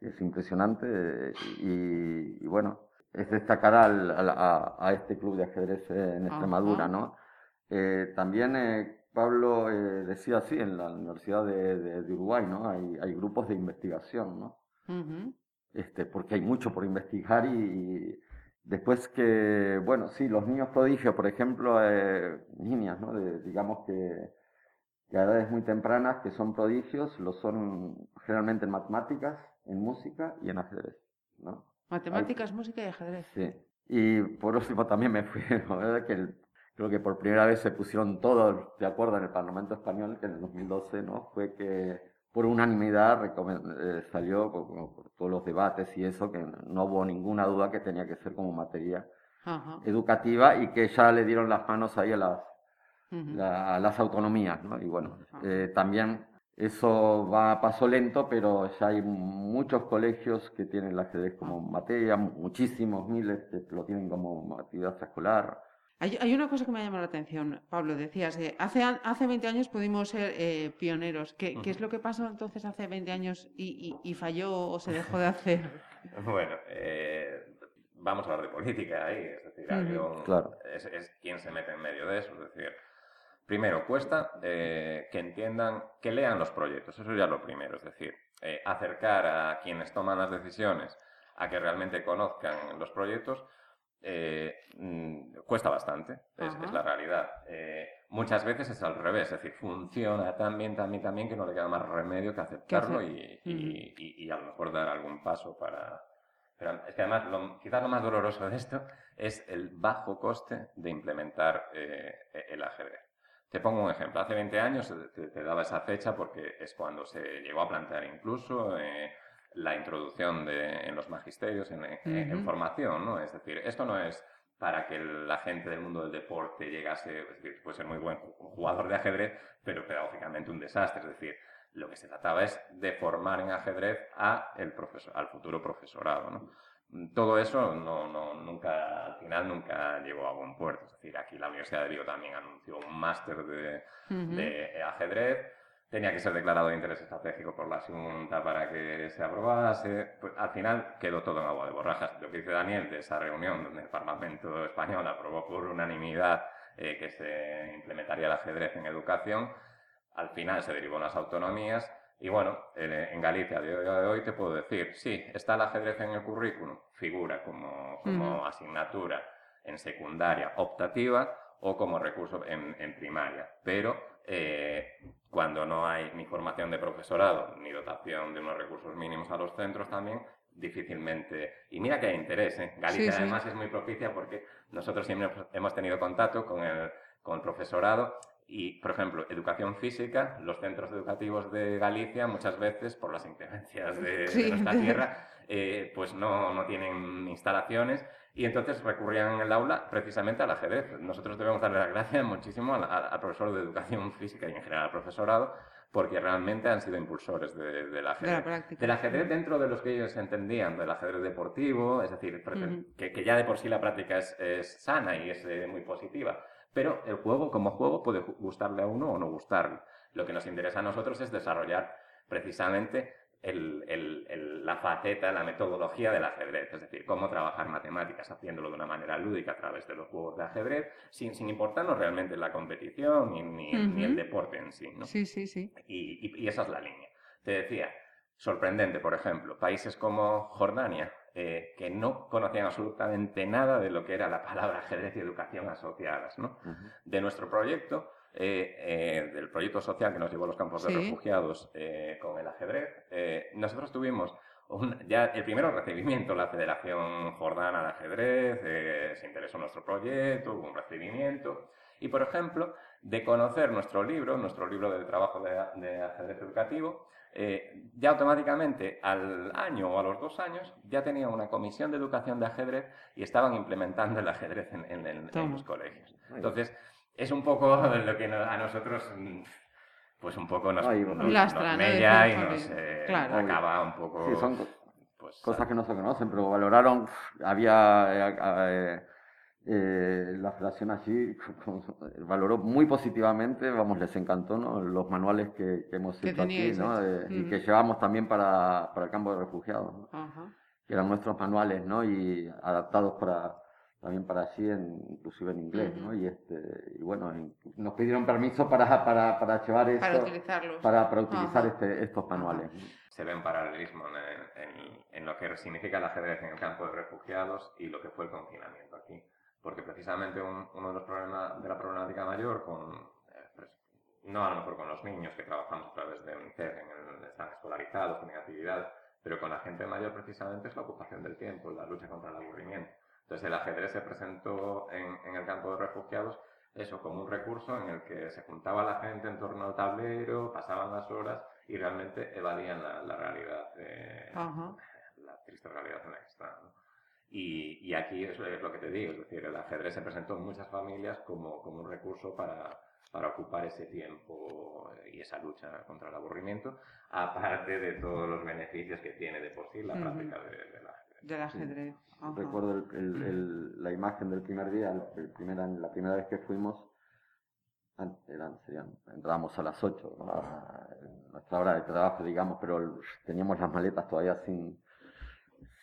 es impresionante y, bueno, es destacar a, este club de ajedrez en Extremadura, ¿no? Eh, también Pablo decía así, en la Universidad de, Uruguay, ¿no? Hay, hay, grupos de investigación, ¿no? este, porque hay mucho por investigar y Después que, bueno, sí, los niños prodigios, por ejemplo, eh, niñas, ¿no? digamos que, que, a edades muy tempranas, que son prodigios, lo son generalmente en matemáticas, en música y en ajedrez, ¿no? Matemáticas, música y ajedrez. Sí. Y por último también me fui, *laughs* ¿verdad? que creo que por primera vez se pusieron todos de acuerdo en el Parlamento Español, que en el 2012, ¿no? Fue que por unanimidad eh, salió por, todos los debates y eso, que no hubo ninguna duda que tenía que ser como materia educativa y que ya le dieron las manos ahí a las, a las autonomías, ¿no? Y bueno, eh, también eso va a paso lento, pero ya hay muchos colegios que tienen el ajedrez como materia, muchísimos, miles que lo tienen como actividad escolar. Hay, una cosa que me ha llamado la atención, Pablo, decías, eh, hace, hace 20 años pudimos ser eh, pioneros. ¿Qué, ¿Qué, es lo que pasó entonces hace 20 años y, y, falló o se dejó de hacer? *laughs* bueno, eh, vamos a hablar de política ahí, es decir, es, es, quien se mete en medio de eso, es decir, primero, cuesta que entiendan, que lean los proyectos, eso ya lo primero, es decir, acercar a quienes toman las decisiones a que realmente conozcan los proyectos, eh, mm, cuesta bastante, es, la realidad. Eh, muchas veces es al revés, es decir, funciona tan bien, tan bien, tan bien que no le queda más remedio que aceptarlo y, y, a lo mejor dar algún paso para... Pero es que además, lo, quizás lo más doloroso de esto es el bajo coste de implementar eh, el ajedrez. Te pongo un ejemplo. Hace 20 años te, daba esa fecha porque es cuando se llegó a plantear incluso la introducción de, en los magisterios, en, formación, ¿no? Es decir, esto no es para que la gente del mundo del deporte llegase, es decir, puede ser muy buen jugador de ajedrez, pero pedagógicamente un desastre. Es decir, lo que se trataba es de formar en ajedrez a el profesor, al futuro profesorado, ¿no? Todo eso no, no, nunca, al final nunca llegó a buen puerto. Es decir, aquí la Universidad de Vigo también anunció un máster de, de ajedrez tenía que ser declarado de interés estratégico por la Junta para que se aprobase. Pues, al final quedó todo en agua de borrajas. Lo que dice Daniel de esa reunión donde el Parlamento español aprobó por unanimidad eh, que se implementaría el ajedrez en educación, al final se derivó en las autonomías. Y bueno, en Galicia a día de hoy te puedo decir, sí, está el ajedrez en el currículum, figura como, como asignatura en secundaria optativa o como recurso en, en primaria, pero eh, cuando no hay ni formación de profesorado ni dotación de unos recursos mínimos a los centros también, difícilmente. Y mira que hay interés, ¿eh? Galicia además es muy propicia porque nosotros siempre hemos tenido contacto con el, con el profesorado y, por ejemplo, educación física, los centros educativos de Galicia muchas veces, por las inclemencias de, nuestra *laughs* tierra, eh, pues no, no tienen instalaciones y entonces recurrían en el aula precisamente al ajedrez. Nosotros debemos darle las gracias muchísimo al, profesor de educación física y en general al profesorado, porque realmente han sido impulsores de, del ajedrez. Del ajedrez dentro de los que ellos entendían, del ajedrez deportivo, es decir, que, ya de por sí la práctica es, sana y es eh, muy positiva. Pero el juego como juego puede gustarle a uno o no gustarle. Lo que nos interesa a nosotros es desarrollar precisamente la faceta, la metodología del ajedrez, es decir, cómo trabajar matemáticas haciéndolo de una manera lúdica a través de los juegos de ajedrez, sin, sin importarnos realmente la competición ni, el deporte en sí. ¿no? Sí, sí, sí. Y, esa es la línea. Te decía, sorprendente, por ejemplo, países como Jordania, eh, que no conocían absolutamente nada de lo que era la palabra ajedrez y educación asociadas. ¿no? De nuestro proyecto, eh, eh, del proyecto social que nos llevó a los campos de refugiados eh, con el ajedrez, nosotros tuvimos ya el primero recibimiento, la Federación Jordana de Ajedrez se interesó en nuestro proyecto, hubo un recibimiento. Y, por ejemplo, de conocer nuestro libro, nuestro libro de trabajo de, ajedrez educativo, ya automáticamente al año o a los dos años ya tenía una comisión de educación de ajedrez y estaban implementando el ajedrez en, en los colegios. Entonces, es un poco lo que a nosotros pues un poco nos, nos, nos mella y nos eh, acaba un poco... Sí, son pues, cosas que no se conocen, pero valoraron, había eh, eh, la federación allí, *laughs* valoró muy positivamente, vamos, les encantó ¿no? los manuales que, hemos hecho aquí ¿no? y que llevamos también para, para el campo de refugiados, que eran nuestros manuales ¿no? y adaptados para también para así, en, inclusive en inglés, ¿no? Y, este, y bueno, nos pidieron permiso para, para, para llevar esto, para utilizarlos. Para, para utilizar este, estos manuales. Se ve un paralelismo en, en, lo que significa el ajedrez en el campo de refugiados y lo que fue el confinamiento aquí. Porque precisamente uno de los problemas de la problemática mayor con, eh, pues, no a lo mejor con los niños que trabajamos a través de UNICEF, en el, están escolarizados, tienen actividad, pero con la gente mayor precisamente es la ocupación del tiempo, la lucha contra el aburrimiento. Entonces el ajedrez se presentó en, el campo de refugiados eso como un recurso en el que se juntaba la gente en torno al tablero, pasaban las horas y realmente evadían la, realidad, la triste realidad en la que están. Y, aquí es lo que te digo, es decir, el ajedrez se presentó en muchas familias como, como un recurso para, para ocupar ese tiempo y esa lucha contra el aburrimiento, aparte de todos los beneficios que tiene de por sí la práctica de, de la del ajedrez. Recuerdo el, la imagen del primer día, el primera, la primera vez que fuimos, eran, serían, entrábamos a las 8, nuestra hora de trabajo, digamos, pero teníamos las maletas todavía sin,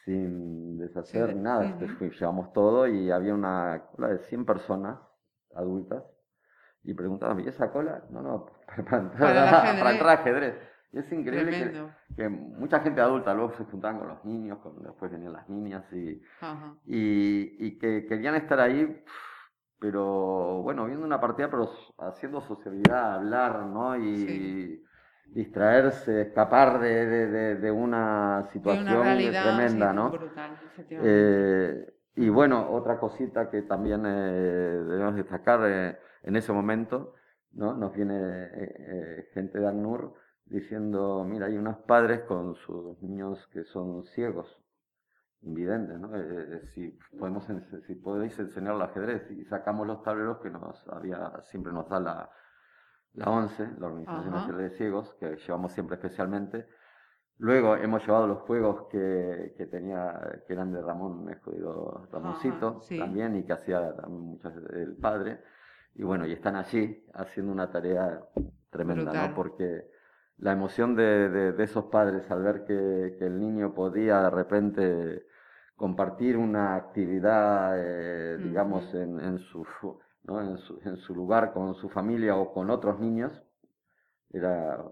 sin deshacer nada. llevamos todo y había una cola de 100 personas adultas y preguntaban, ¿y esa cola? No, no, *laughs* para, entrar, para entrar a ajedrez. Y es increíble que, mucha gente adulta luego se juntaban con los niños, después venían las niñas y, y, que querían estar ahí, pero bueno, viendo una partida, pero haciendo sociabilidad, hablar, ¿no? Y distraerse, escapar de, de, una situación tremenda, ¿no? Eh, y bueno, otra cosita que también eh, debemos destacar eh, en ese momento, ¿no? Nos viene gente de ACNUR diciendo, mira, hay unos padres con sus niños que son ciegos, invidentes, ¿no? Eh, si, podemos, si podéis enseñar el ajedrez y sacamos los tableros que nos había, siempre nos da la, la ONCE, la Organización Nacional de Ciegos, que llevamos siempre especialmente. Luego hemos llevado los juegos que, que tenía, que eran de Ramón Escudido Ramoncito también, y que hacía muchas el padre. Y bueno, y están allí haciendo una tarea tremenda, ¿no? Porque la emoción de, de, esos padres al ver que, que, el niño podía de repente compartir una actividad, eh, digamos, en, en, su, ¿no? en, su, lugar con su familia o con otros niños, era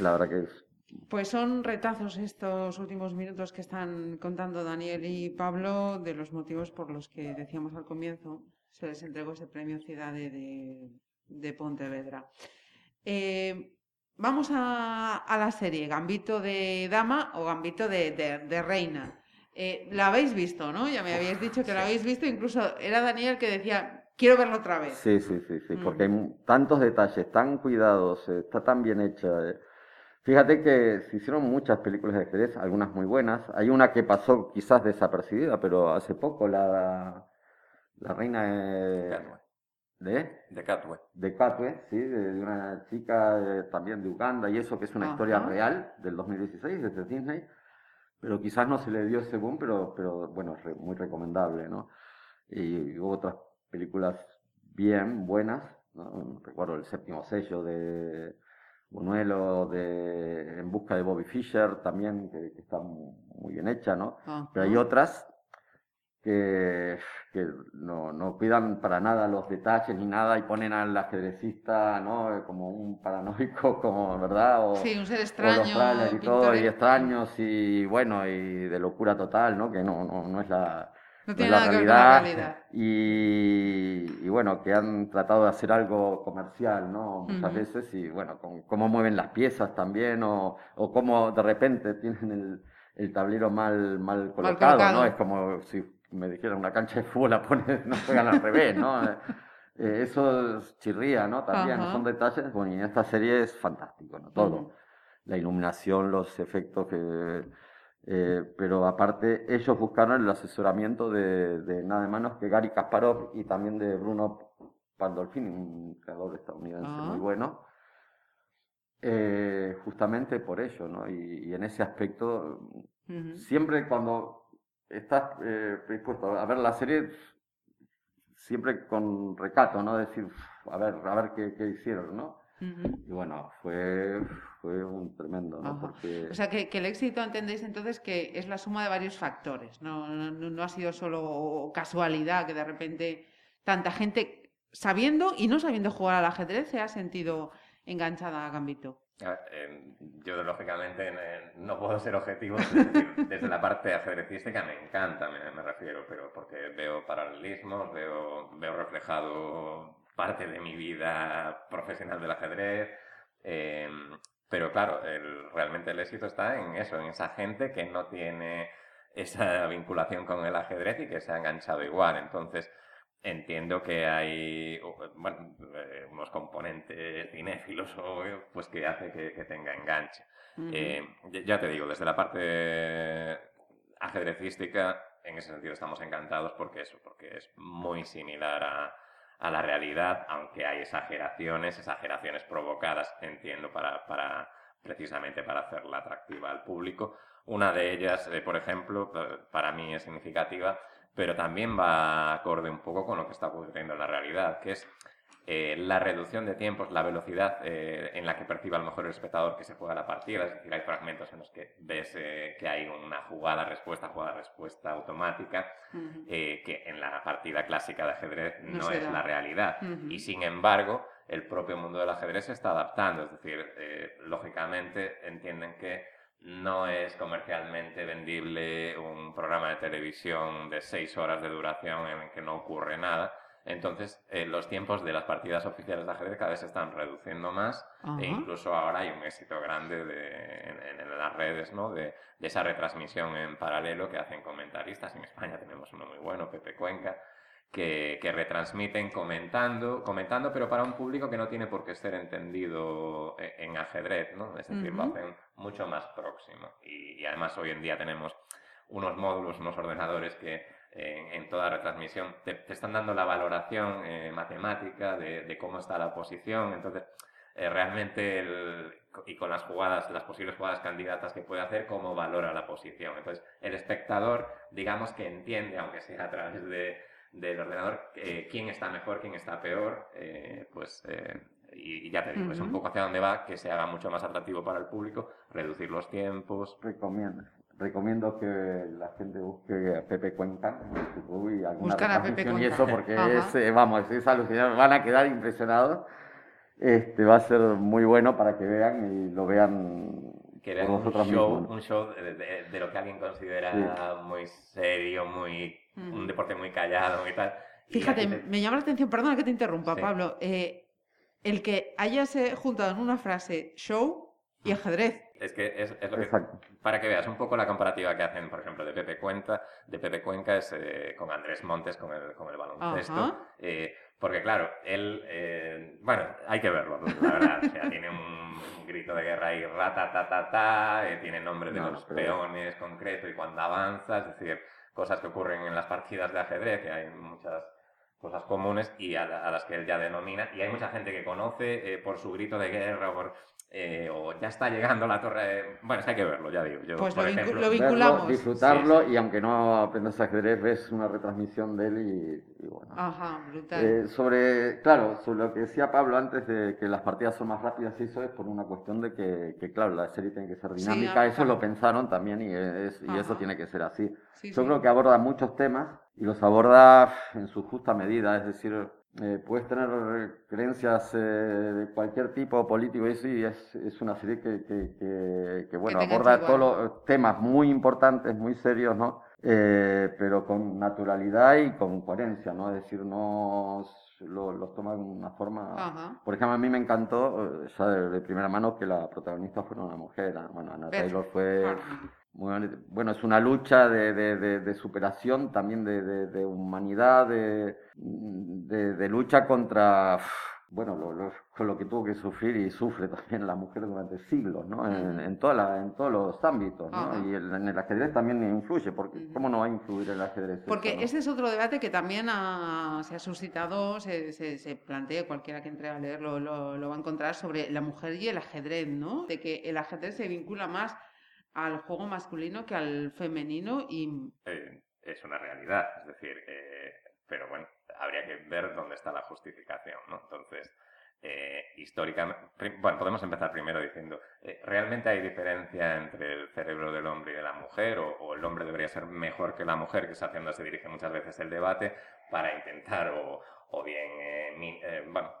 la verdad que es... Pues son retazos estos últimos minutos que están contando Daniel y Pablo de los motivos por los que decíamos al comienzo se les entregó ese premio Ciudad de, de, de Pontevedra. Eh, Vamos a, la serie, Gambito de Dama o Gambito de, Reina. Eh, la habéis visto, ¿no? Ya me habéis dicho que la habéis visto, incluso era Daniel que decía, quiero verlo otra vez. Sí, sí, sí, sí, porque hay tantos detalles, tan cuidados, eh, está tan bien hecha. Eh. Fíjate que se hicieron muchas películas de ajedrez, algunas muy buenas. Hay una que pasó quizás desapercibida, pero hace poco, la, la reina... ¿De? De Catwe. De Catwe, sí, de, de una chica eh, también de Uganda y eso, que es una Ajá. historia real del 2016 desde Disney, pero quizás no se le dio ese boom, pero, pero bueno, es re- muy recomendable, ¿no? Y, hubo otras películas bien, buenas, ¿no? Recuerdo el séptimo sello de Buñuelo, de En busca de Bobby Fischer también, que, que está mu- muy bien hecha, ¿no? Pero hay otras que, que no, no cuidan para nada los detalles ni nada y ponen al ajedrecista ¿no? Eh, como un paranoico, *laughs* como, ¿verdad? O, Sí, un ser los extraño. y todo, y extraños y bueno, y de locura total, ¿no? Que no, no, no es la, No no tiene es la nada que ver con la realidad. Y, y bueno, que han tratado de hacer algo comercial, ¿no? Muchas veces, y bueno, con cómo mueven las piezas también, o, o cómo de repente tienen el, el tablero mal, mal colocado, colocado. ¿no? Es como si me dijeran una cancha de fútbol la ponen, no juegan al revés, ¿no? Eh, eh, eso chirría, ¿no? También Ajá. son detalles, bueno, y en esta serie es fantástico, ¿no? Todo. Ujú. La iluminación, los efectos que... eh, pero aparte, ellos buscaron el asesoramiento de, de nada menos que Gary Kasparov y también de Bruno Pandolfini, un creador estadounidense Ah. muy bueno. Eh, justamente por ello, ¿no? Y, y en ese aspecto, Ujú. siempre cuando estás eh, predispuesto a ver la serie, siempre con recato, ¿no? Decir, a ver, a ver qué, qué hicieron, ¿no? Y bueno, fue, fue un tremendo, ¿no? Ajá. Porque O sea, que, que el éxito entendéis entonces que es la suma de varios factores, no, no, no- no ha sido solo casualidad que de repente tanta gente sabiendo y no sabiendo jugar al ajedrez se ha sentido enganchada a Gambito. A ver, eh, yo, lógicamente, no puedo ser objetivo. decir, *laughs* desde la parte ajedrecística me encanta, me, me refiero, pero porque veo paralelismos, veo, veo reflejado parte de mi vida profesional del ajedrez. eh, pero claro, el- realmente el éxito está en eso, en esa gente que no tiene esa vinculación con el ajedrez y que se ha enganchado igual. Entonces, entiendo que hay uh, bueno, eh, unos componentes cinéfilos o, pues que hace que, que tenga enganche. Ujú. Eh, ya- te digo, desde la parte ajedrecística, en ese sentido estamos encantados porque eso, porque es muy similar a, a la realidad, aunque hay exageraciones, exageraciones provocadas, entiendo, para, para precisamente para hacerla atractiva al público. Una de ellas, eh, por ejemplo, para mí es significativa, pero también va acorde un poco con lo que está ocurriendo en la realidad, que es eh, la reducción de tiempos, la velocidad eh, en la que percibe a lo mejor el espectador que se juega la partida, es decir, hay fragmentos en los que ves eh, que hay una jugada-respuesta, jugada-respuesta automática, Ujú. eh, que en la partida clásica de ajedrez No no, es da. la realidad. Ujú. Y sin embargo, el propio mundo del ajedrez se está adaptando, es decir, eh, lógicamente entienden que no es comercialmente vendible un programa de televisión de seis horas de duración en el que no ocurre nada. Entonces, eh, los tiempos de las partidas oficiales de ajedrez cada vez se están reduciendo más Ajá. e incluso ahora hay un éxito grande de- en las redes, ¿no? De, de esa retransmisión en paralelo que hacen comentaristas. En España tenemos uno muy bueno, Pepe Cuenca, que, que retransmiten comentando, comentando, pero para un público que no tiene por qué ser entendido e- en ajedrez, ¿no? Es decir, lo Ujú. hacen mucho más próximo. Y, y además hoy en día tenemos unos módulos, unos ordenadores que en, en toda retransmisión te, te están dando la valoración eh, matemática de, de cómo está la posición. Entonces, eh, realmente, el- y con las jugadas, las posibles jugadas candidatas que puede hacer, cómo valora la posición. Entonces, el espectador, digamos que entiende, aunque sea a través de, del ordenador, eh, quién está mejor, quién está peor, eh, pues... eh, y, y ya te digo, es un poco hacia dónde va, que se haga mucho más atractivo para el público, reducir los tiempos, recomiendo, recomiendo que la gente busque a Pepe Cuenca en YouTube y alguna Buscar a Pepe retransmisión y Cuenca. eso porque Ajá. es, eh, vamos, es alucinante, van a quedar impresionados. Este, va a ser muy bueno para que vean y lo vean que un vosotros show, mismos. un show de, de- de lo que alguien considera Sí. muy serio, muy Ujú. un deporte muy callado y tal. Y Fíjate, aquí te- me llama la atención, perdona que te interrumpa, Sí. Pablo, eh, el que hayas eh, juntado en una frase show y ajedrez. Es que es, es lo que, Exacto. para que veas un poco la comparativa que hacen, por ejemplo, de Pepe Cuenca, de Pepe Cuenca es eh, con Andrés Montes, con el, con el baloncesto. Eh, porque claro, él, eh, bueno, hay que verlo, la verdad. O sea, tiene un grito de guerra ahí, rata, ta, ta, ta, eh, tiene nombre de No, los pero- peones concreto y cuando avanza, es decir, cosas que ocurren en las partidas de ajedrez, que hay muchas cosas comunes y a, las que él ya denomina. Y hay mucha gente que conoce por su grito de guerra o por eh, o ya está llegando la torre. Bueno, hay que verlo, ya digo. Yo, pues lo, vinculamos. disfrutarlo y aunque no aprendas ajedrez, ves una retransmisión de él y, bueno. Ajá, brutal. Eh, sobre, claro, sobre lo que decía Pablo antes de que las partidas son más rápidas, y eso es por una cuestión de que, claro, la serie tiene que ser dinámica. eso lo pensaron también y, y eso tiene que ser así. Yo creo que aborda muchos temas y los aborda en su justa medida, es decir eh, puedes tener creencias eh, de cualquier tipo político y sí, es, es una serie que, que, que, bueno, aborda todos los temas muy importantes, muy serios, ¿no? Eh, pero con naturalidad y con coherencia, ¿no? Es decir, no los toma de una forma... Por ejemplo, a mí me encantó, ya de, primera mano, que la protagonista fuera una mujer. Bueno, Ana Taylor fue bueno, es una lucha de, de, de, superación, también de, humanidad, de, lucha contra, bueno, lo, con lo que tuvo que sufrir y sufre *laughs* también la mujer durante siglos, ¿no? En, en, toda en todos los ámbitos, ¿no? Y el, en el ajedrez también influye, porque ¿cómo no va a influir el ajedrez? Porque ese es otro debate que también se ha suscitado, se, se, se, plantea, cualquiera que entre a leerlo lo, lo va a encontrar, sobre la mujer y el ajedrez, ¿no? De que el ajedrez se vincula más al juego masculino que al femenino y... Eh, es una realidad, es decir, eh, pero bueno, habría que ver dónde está la justificación, ¿no? Entonces, eh, históricamente, bueno, podemos empezar primero diciendo, ¿realmente hay diferencia entre el cerebro del hombre y de la mujer? O, el hombre debería ser mejor que la mujer? Que es hacia donde se dirige muchas veces el debate para intentar o, bien, bueno,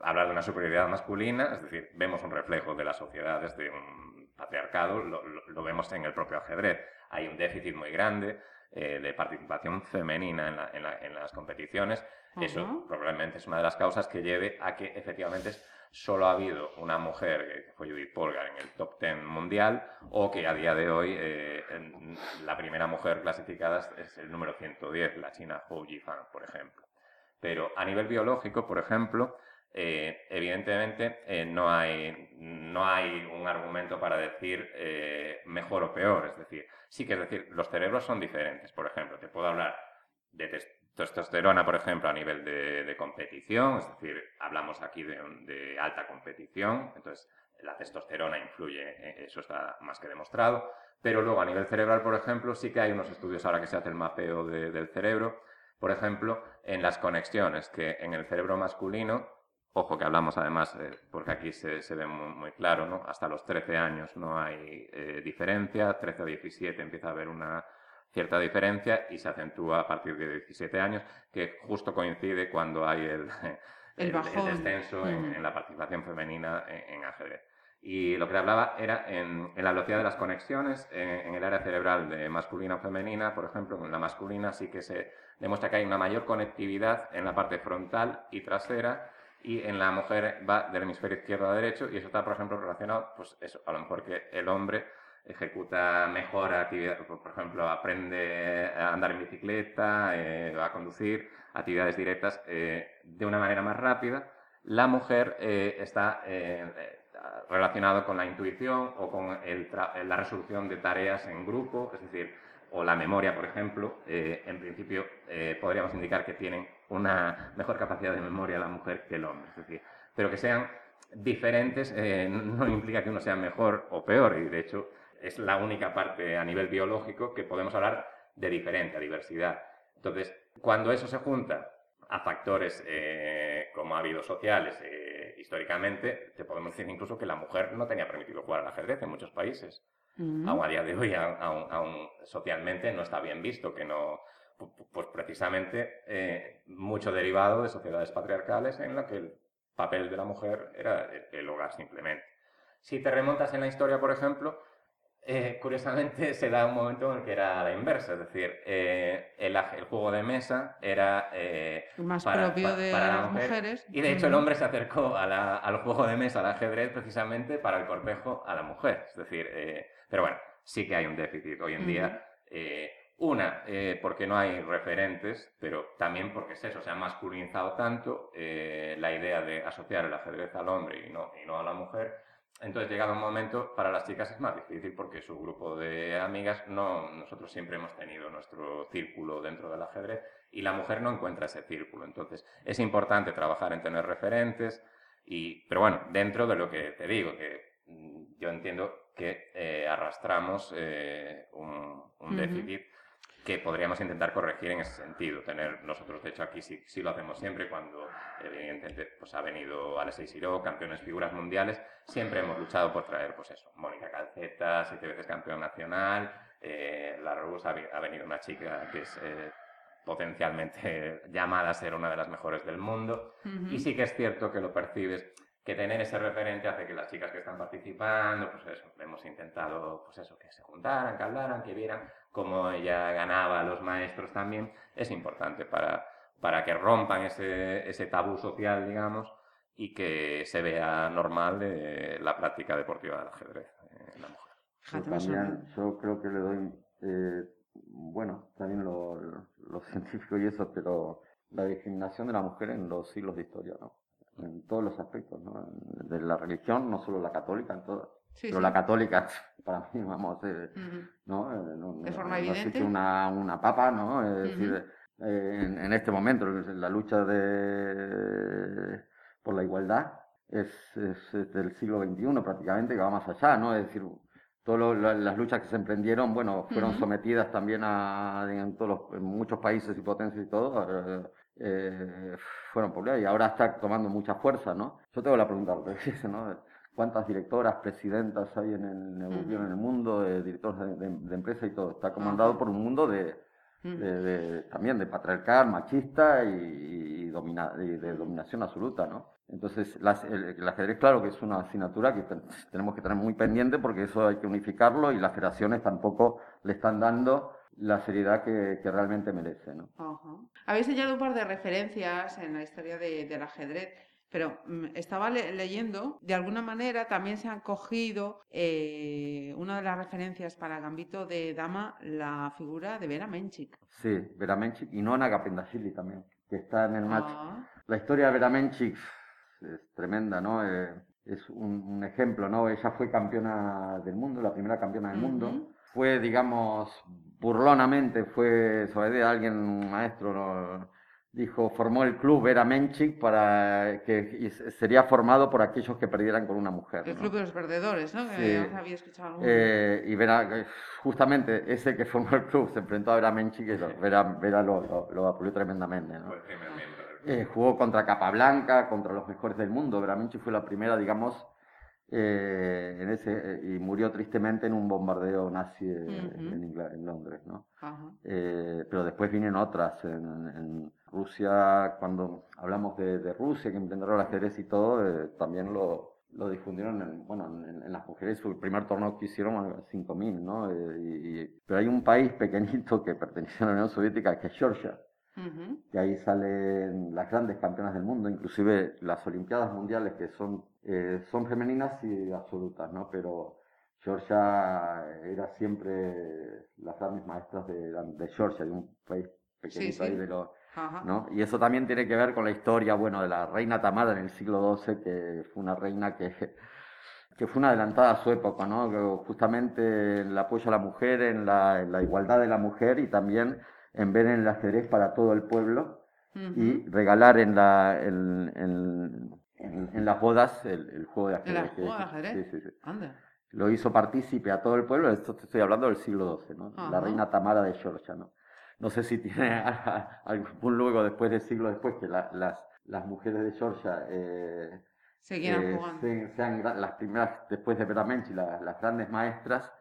hablar de una superioridad masculina, es decir, vemos un reflejo de la sociedad desde un patriarcado lo, vemos en el propio ajedrez. Hay un déficit muy grande eh, de participación femenina en, las competiciones. Eso probablemente es una de las causas que lleve a que efectivamente solo ha habido una mujer, que fue Judith Polgar, en el top 10 mundial, o que a día de hoy eh, la primera mujer clasificada es el número 110, la china Hou Yifan, por ejemplo. Pero a nivel biológico, por ejemplo, eh, evidentemente eh, no, hay, no hay un argumento para decir eh, mejor o peor. Es decir, sí que es decir, los cerebros son diferentes. Por ejemplo, te puedo hablar de testosterona, por ejemplo, a nivel de, competición. Es decir, hablamos aquí de, alta competición. Entonces, la testosterona influye, eso está más que demostrado. Pero luego, a nivel cerebral, por ejemplo, sí que hay unos estudios ahora que se hace el mapeo del cerebro. Por ejemplo, en las conexiones, que en el cerebro masculino Ojo que hablamos además, eh, porque aquí se, ve muy, claro, ¿no? Hasta los 13 años no hay eh, diferencia, 13 a 17 empieza a haber una cierta diferencia y se acentúa a partir de 17 años, que justo coincide cuando hay el, *laughs* el, descenso mm. en, la participación femenina en, ajedrez. Y lo que hablaba era en, la velocidad de las conexiones, en, el área cerebral de masculina o femenina, por ejemplo, en la masculina sí que se demuestra que hay una mayor conectividad en la parte frontal y trasera, y en la mujer va del hemisferio izquierdo a derecho y eso está, por ejemplo, relacionado, pues eso, a lo mejor que el hombre ejecuta mejor actividades, por ejemplo, aprende a andar en bicicleta, eh, a conducir, actividades directas eh, de una manera más rápida. La mujer eh, está relacionado con la intuición o con la resolución de tareas en grupo, es decir, o la memoria, por ejemplo, en principio podríamos indicar que tienen una mejor capacidad de memoria la mujer que el hombre. Es decir, pero que sean diferentes eh, no implica que uno sea mejor o peor, y de hecho es la única parte a nivel biológico que podemos hablar de diferente, a diversidad. Entonces, cuando eso se junta a factores eh, como ha habido sociales, eh, históricamente, te podemos decir incluso que la mujer no tenía permitido jugar al ajedrez en muchos países. Mm. Aún a día de hoy, aún, socialmente no está bien visto que no, pues precisamente eh, mucho derivado de sociedades patriarcales en la que el papel de la mujer era el hogar simplemente. Si te remontas en la historia, por ejemplo, eh, curiosamente *laughs* se da un momento en el que era la inversa, es decir, eh, el, juego de mesa era más propio de las mujeres. Y de hecho el hombre se acercó al juego de mesa, al ajedrez, precisamente para el cortejo a la mujer. Es decir, pero bueno, sí que hay un déficit hoy en día. Una, eh, porque no hay referentes, pero también porque es eso, se ha masculinizado tanto eh, la idea de asociar el ajedrez al hombre y no, y no a la mujer, entonces, llegado un momento, para las chicas es más difícil porque su grupo de amigas, no, nosotros siempre hemos tenido nuestro círculo dentro del ajedrez y la mujer no encuentra ese círculo. Entonces, es importante trabajar en tener referentes, y, pero bueno, dentro de lo que te digo, que mm, yo entiendo que eh, arrastramos eh, un, déficit que podríamos intentar corregir en ese sentido. Tener nosotros, de hecho, aquí sí, sí lo hacemos siempre cuando, evidentemente, pues ha venido Alexei Siro, campeones figuras mundiales, siempre hemos luchado por traer, pues eso, Mónica Calceta, siete veces campeón nacional, eh, la Rus ha, venido una chica que es eh, potencialmente *laughs* llamada a ser una de las mejores del mundo, y sí que es cierto que lo percibes que tener ese referente hace que las chicas que están participando, pues eso, hemos intentado, pues eso, que se juntaran, que hablaran, que vieran cómo ella ganaba a los maestros también, es importante para, para que rompan ese, ese tabú social, digamos, y que se vea normal de la práctica deportiva del ajedrez en la mujer. Yo, también, yo creo que le doy, eh, bueno, también lo, lo, *laughs* científico y eso, pero la discriminación de la mujer en los siglos de historia, ¿no? En todos los aspectos, ¿no? De la religión, no solo la católica, en todo. pero la católica, *laughs* para mí, vamos, eh, ¿no? Eh, no, de forma evidente. una, una papa, ¿no? Es decir, eh, en, este momento, la lucha de, por la igualdad es, es, del siglo XXI prácticamente, que va más allá, ¿no? Es decir, todas las luchas que se emprendieron, bueno, fueron sometidas también a, en, todos los, en muchos países y potencias y todo, eh, fueron populares y ahora está tomando mucha fuerza, ¿no? Yo tengo la pregunta, ¿no? ¿Cuántas directoras, presidentas hay en el, en el mundo, de directores de, de, empresa y todo? Está comandado por un mundo de, también de patriarcal, machista y, domina, de dominación absoluta, ¿no? Entonces, el, ajedrez, claro que es una asignatura que tenemos que tener muy pendiente porque eso hay que unificarlo y las federaciones tampoco le están dando la seriedad que, realmente merece. ¿no? Habéis señalado un par de referencias en la historia del ajedrez, pero mm, estaba leyendo, de alguna manera también se han cogido eh, una de las referencias para Gambito de Dama, la figura de Vera Menchik. Sí, Vera Menchik y Nona Capendashvili también, que está en el match. Ah. La historia de Vera Menchik es tremenda, ¿no? Eh, es un, ejemplo, ¿no? Ella fue campeona del mundo, la primera campeona del mundo. Fue, digamos, burlonamente, fue sobre alguien, un maestro, dijo, formó el club Vera Menchik para que sería formado por aquellos que perdieran con una mujer. El club de los perdedores, ¿no? Que había escuchado eh, y Vera, justamente ese que formó el club se enfrentó a Vera Menchik y Vera, Vera lo, lo, apoyó tremendamente, ¿no? Eh, jugó contra Capablanca, contra los mejores del mundo. Veramente fue la primera, digamos, eh, en ese, eh, y murió tristemente en un bombardeo nazi en, Londres, ¿no? pero después vienen otras. En, Rusia, cuando hablamos de, Rusia, que inventaron el ajedrez y todo, también lo, lo difundieron en, bueno, en, las mujeres. El primer torneo que hicieron, 5.000, ¿no? pero hay un país pequeñito que pertenecía a la Unión Soviética, que es Georgia y ahí salen las grandes campeonas del mundo, inclusive las Olimpiadas Mundiales que son, eh, son femeninas y absolutas, ¿no? Pero Georgia era siempre las grandes maestras de, de Georgia, de un país pequeñito ahí de los... ¿no? Y eso también tiene que ver con la historia, bueno, de la reina Tamara en el siglo XII, que fue una reina que, que fue una adelantada a su época, ¿no? justamente el apoyo a la mujer, en la, en la igualdad de la mujer y también en ver en el ajedrez para todo el pueblo y regalar en, la, en, en, las bodas el, juego de ajedrez. ¿El juego de ajedrez? Sí, sí, sí. Anda. Lo hizo partícipe a todo el pueblo, esto te estoy hablando del siglo XII, ¿no? La reina Tamara de Georgia, ¿no? No sé si tiene *laughs* algún luego después del siglo después que las, las mujeres de Georgia eh, eh, sean las primeras, después de Veramente, las, las grandes maestras,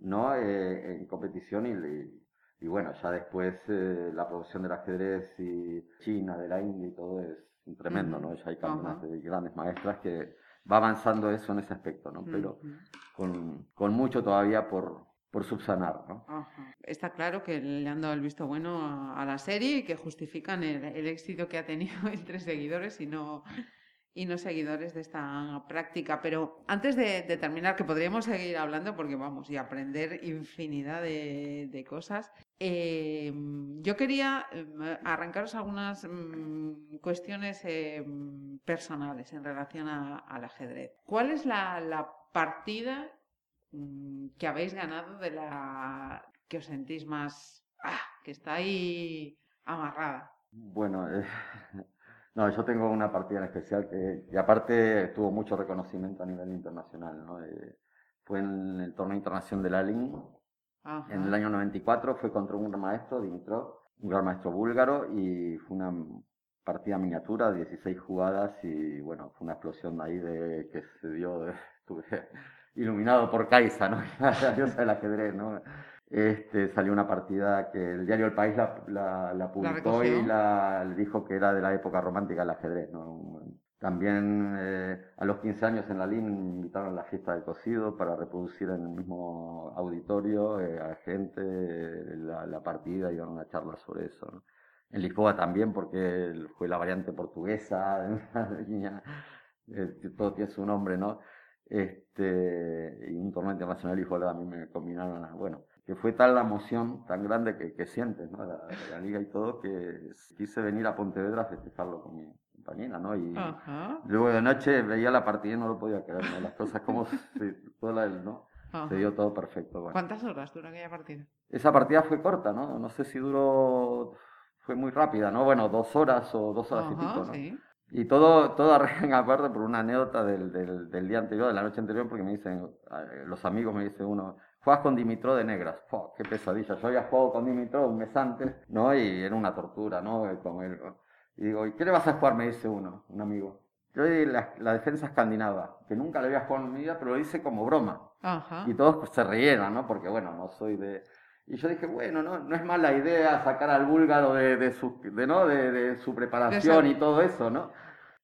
¿no? Eh, en competición y, y bueno, ya después eh, la producción del ajedrez y China, de la India y todo es tremendo, ¿no? Ya hay campeonas de grandes maestras que va avanzando eso en ese aspecto, ¿no? Pero con, con mucho todavía por, por subsanar, ¿no? Está claro que le han dado el visto bueno a, la serie y que justifican el, éxito que ha tenido *laughs* entre seguidores y no, y no seguidores de esta práctica. Pero antes de, terminar, que podríamos seguir hablando porque vamos y aprender infinidad de, cosas, em, yo quería em, arrancaros algunas mm, cuestiones em, personales en relación al ajedrez. ¿Cuál es la, partida mm, que habéis ganado de la que os sentís más, ah, que está ahí amarrada? Bueno, eh, no, yo tengo una partida en especial que, y aparte tuvo mucho reconocimiento a nivel internacional, ¿no? Eh, fue en el torneo internacional de la LIN, en el año 94, fue contra un gran maestro, Dimitrov, un gran maestro búlgaro, y fue una partida miniatura, 16 jugadas, y bueno, fue una explosión ahí de que se dio, *laughs* estuve iluminado por Kaisa, ¿no? *laughs* la diosa del ajedrez, ¿no? Este, salió una partida que el diario El País la, la, publicó y la, dijo que era de la época romántica del ajedrez. También eh, a los 15 años en la LIN invitaron a la fiesta del cocido para reproducir en el mismo auditorio eh, a gente la, partida y dar una charla sobre eso. En Lisboa también porque fue la variante portuguesa, *laughs* eh, todo tiene su nombre, ¿no? Este, y un torneo internacional y a mí me combinaron, bueno, que fue tal la emoción tan grande que, que sientes, ¿no? La, la, liga y todo, que quise venir a Pontevedra a festejarlo con mi compañera, ¿no? Y luego de noche veía la partida y no lo podía creer, ¿no? Las cosas como se, *laughs* toda la, ¿no? Se dio todo perfecto. ¿Cuántas horas duró aquella partida? Esa partida fue corta, ¿no? No sé si duró, fue muy rápida, ¿no? Bueno, dos horas o dos horas y pico, ¿no? Sí. Y todo, todo arranca aparte por una anécdota del, del, del, día anterior, de la noche anterior, porque me dicen, los amigos me dicen uno, Juegas con Dimitrov de negras. ¡Qué pesadilla! Yo había jugado con Dimitrov un mes antes, ¿no? Y era una tortura, ¿no? Con él. Y digo, ¿y qué le vas a jugar? Me dice uno, un amigo. Yo di la, defensa escandinava, que nunca le había jugado en mi vida, pero lo hice como broma. Y todos pues, se rieron, ¿no? Porque, bueno, no soy de... Y yo dije, bueno, no, no es mala idea sacar al búlgaro de, de su, de, ¿no? de, su preparación y todo eso, ¿no?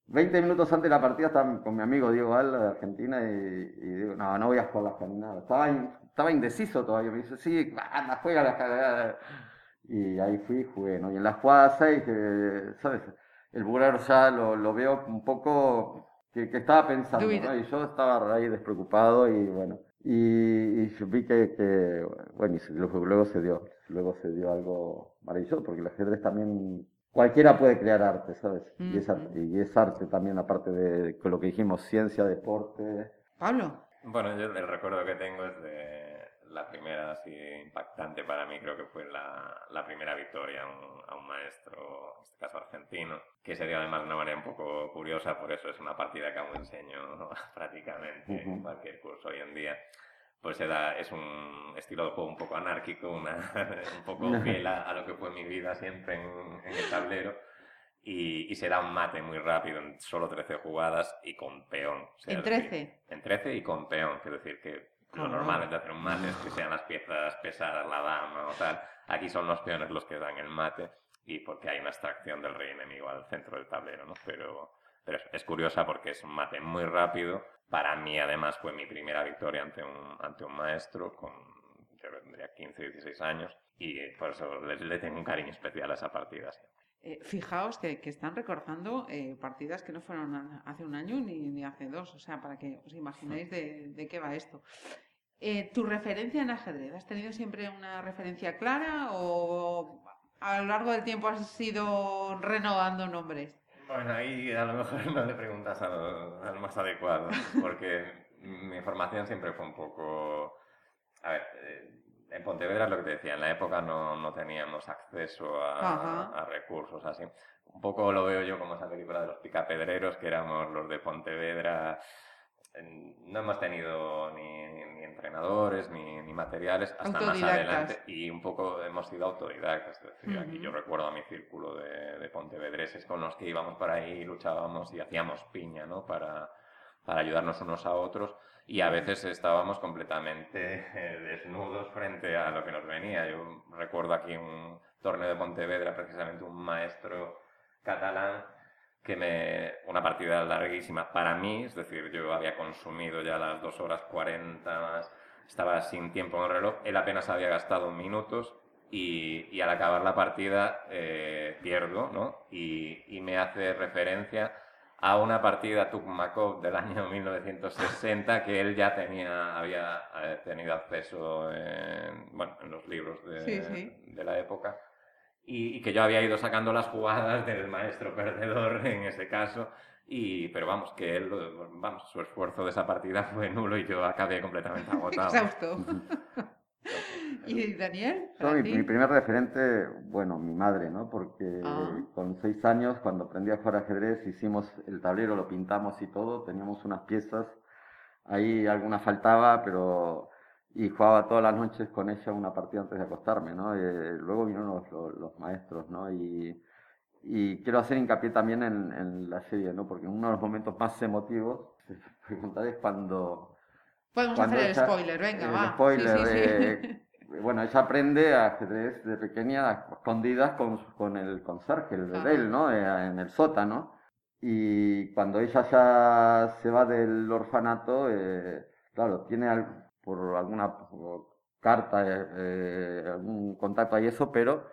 20 minutos antes de la partida estaba con mi amigo Diego Alda de Argentina y, digo, no, no voy a jugar la escandinava. Estaba, estaba indeciso todavía. Me dice, sí, anda, juega la Y ahí fui y jugué, ¿no? Y en la jugada 6, que, ¿sabes? El búlgaro ya lo, lo, veo un poco que, que estaba pensando, ¿no? Y yo estaba ahí despreocupado y bueno. Y, y vi que, que, bueno, y luego, luego se dio, luego se dio algo maravilloso, porque el ajedrez también cualquiera puede crear arte, ¿sabes? y, es arte, y, es arte, también, aparte de lo que dijimos, ciencia, deporte. Pablo. Bueno, yo el recuerdo que tengo es de la primera así impactante para mí creo que fue la, la primera victoria a un, a un, maestro, en este caso argentino, que se dio además de una manera un poco curiosa, por eso es una partida que aún enseño *laughs* prácticamente en cualquier curso hoy en día. Pues era, es un estilo de juego un poco anárquico, una, *laughs* un poco fiel a, lo que fue mi vida siempre en, en el tablero. Y, y, se da un mate muy rápido en solo 13 jugadas y con peón. ¿En 13? en 13 y con peón, quiero decir que lo normal es de hacer un mate es que sean las piezas pesadas, la dama o tal. Aquí son los peones los que dan el mate y porque hay una extracción del rey enemigo al centro del tablero, ¿no? Pero, pero es, curiosa porque es un mate muy rápido. Para mí, además, fue mi primera victoria ante un, ante un maestro con, yo tendría 15, 16 años y por eso le, tengo un cariño especial a esa partida. Eh, fijaos que, están recordando eh, partidas que no fueron hace un año ni, ni, hace dos, o sea, para que os imaginéis de, de qué va esto. Eh, ¿Tu referencia en ajedrez? ¿Has tenido siempre una referencia clara o a lo largo del tiempo has ido renovando nombres? Bueno, ahí a lo mejor *laughs* no le preguntas al, al más adecuado, porque mi formación siempre fue un poco... A ver, en Pontevedra es lo que te decía, en la época no, no teníamos acceso a, recursos así. Un poco lo veo yo como esa película de los picapedreros, que éramos los de Pontevedra. No hemos tenido ni, ni entrenadores ni, ni, materiales hasta más adelante y un poco hemos sido autodidactas. Es decir, aquí yo recuerdo a mi círculo de, de pontevedreses con los que íbamos por ahí, luchábamos y hacíamos piña ¿no? para, para ayudarnos unos a otros y a veces estábamos completamente eh, desnudos frente a lo que nos venía. Yo recuerdo aquí un torneo de Pontevedra, precisamente un maestro catalán que me... una partida larguísima para mí, es decir, yo había consumido ya las dos horas 40 más, estaba sin tiempo en el reloj, él apenas había gastado minutos y, y al acabar la partida eh, pierdo, ¿no? Y, y me hace referencia a una partida Tukmakov del año 1960 que él ya tenía, había eh, tenido acceso en, bueno, en los libros de, de la época y, y, que yo había ido sacando las jugadas del maestro perdedor *laughs* en ese caso. Y, pero vamos, que él, vamos, su esfuerzo de esa partida fue nulo y yo acabé completamente *laughs* agotado. Exhausto. ¿Y Daniel? mi, primer referente, bueno, mi madre, ¿no? Porque ah. con seis años, cuando aprendí a jugar ajedrez, hicimos el tablero, lo pintamos y todo, teníamos unas piezas, ahí alguna faltaba, pero... Y jugaba todas las noches con ella una partida antes de acostarme, ¿no? Eh, luego vinieron los, los, maestros, ¿no? Y, y, quiero hacer hincapié también en, en, la serie, ¿no? Porque uno de los momentos más emotivos, preguntar es cuando... Podemos hacer el spoiler, venga, va. Spoiler, sí, sí, bueno, ella aprende a ajedrez de pequeña, escondidas con, con el conserje, el bebé, ¿no? Eh, en el sótano. Y cuando ella ya se va del orfanato, eh, claro, tiene por alguna carta, eh, algún contacto y eso, pero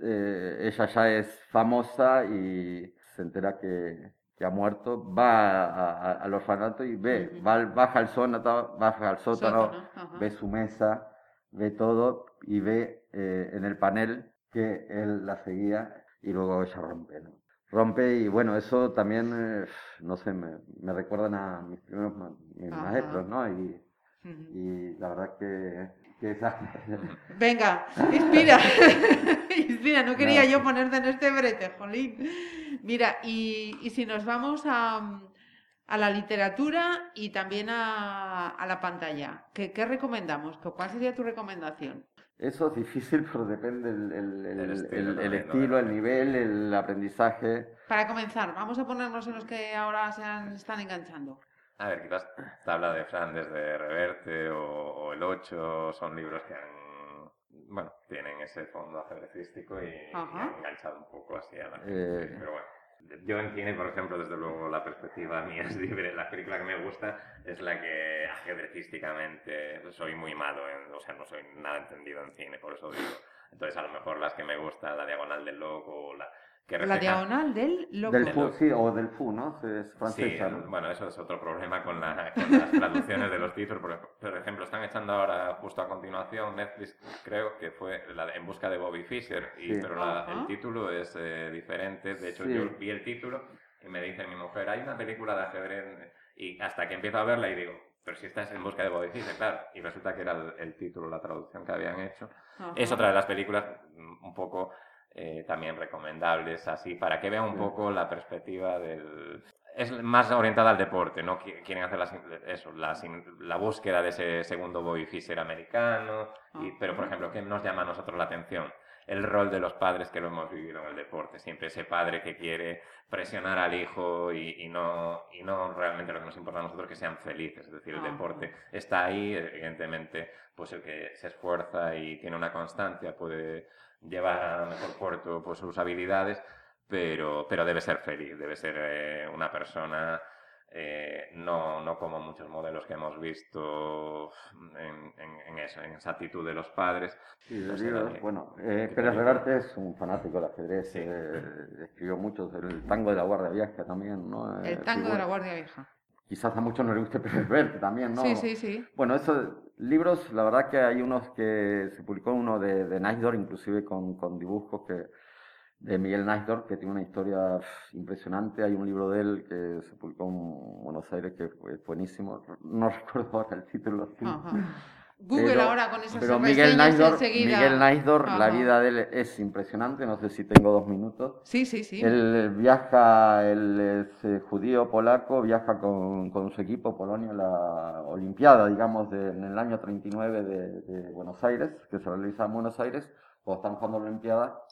ella ya es famosa y se entera que, que ha muerto, va al orfanato y ve, va, baja al sótano, baja al sótano, ve su mesa ve todo y ve eh, en el panel que él la seguía y luego ella rompe, ¿no? Rompe y bueno, eso también, eh, no sé, me, me, recuerdan a mis primeros maestros, ¿no? Y, y la verdad que, que esa... *laughs* Venga, inspira, *laughs* inspira, no quería yo ponerte en este brete, Jolín. Mira, y, y si nos vamos a, a la literatura y también a, la pantalla. ¿Qué, recomendamos? ¿Cuál sería tu recomendación? Eso es difícil, *laughs* pero depende el, el, estilo, el, nivel, el aprendizaje. Para comenzar, vamos a ponernos en los que ahora se están enganchando. A ver, quizás Tabla de Flandes de Reverte o, El 8 son libros que han, bueno, tienen ese fondo ajedrecístico y, han enganchado un poco así a la eh, Pero bueno. Yo en cine, por ejemplo, desde luego la perspectiva *laughs* mía es libre. La película que me gusta es la que ajedrecísticamente soy muy malo, o sea, no soy nada entendido en cine, por eso digo. Entonces, a lo mejor las que me gustan, la diagonal del loco o la, la diagonal del loco. Del fu, sí, o del fu, ¿no? Es francesa, sí, bueno, eso es otro problema con, la, con las traducciones de los títulos. Por, ejemplo, están echando ahora, justo a continuación, Netflix, creo que fue la En busca de Bobby Fischer, y, pero el título es eh, diferente. De hecho, yo vi el título y me dice mi mujer, hay una película de ajedrez, y hasta que empiezo a verla y digo, pero si estás en busca de Bobby Fischer, claro. Y resulta que era el, título, la traducción que habían hecho. Es otra de las películas mm, un poco eh, también recomendables, así, para que vean un poco la perspectiva del... Es más orientada al deporte, ¿no? Quieren hacer eso, la, la, búsqueda de ese segundo boy fisher americano, y, pero por ejemplo, ¿qué nos llama a nosotros la atención? el rol de los padres que lo hemos vivido en el deporte. Siempre ese padre que quiere presionar al hijo y, no, y no realmente lo que nos importa a nosotros que sean felices. Es decir, el deporte está ahí, evidentemente, pues el que se esfuerza y tiene una constancia puede llevar a mejor puerto pues, sus habilidades, pero, pero debe ser feliz, debe ser eh, una persona, eh, no, no como muchos modelos que hemos visto en, en, eso, en esa actitud de los padres. Sí, pues bueno, eh, Pérez Reverte es un fanático del ajedrez, eh, escribió mucho, el tango de la Guardia Vieja también, ¿no? El tango de la Guardia Vieja. Quizás a muchos no les guste Pérez Reverte también, ¿no? Sí, sí, sí. Bueno, eso Libros, la verdad que hay unos que se publicó uno de, de Naisdor, inclusive con, con, dibujos que, de Miguel Naisdor, que tiene una historia impresionante. Hay un libro de él que se publicó en Buenos Aires que fue buenísimo. No *laughs* recuerdo ahora el título. Google ahora con esas pero Miguel Naisdor, Miguel Naisdor la vida de él es impresionante, no sé si tengo dos minutos. Sí, sí, sí. Él viaja, él es eh, judío polaco, viaja con, con, su equipo Polonia a la Olimpiada, digamos, de, en el año 39 de, de, Buenos Aires, que se realiza en Buenos Aires, cuando están jugando la Olimpiada,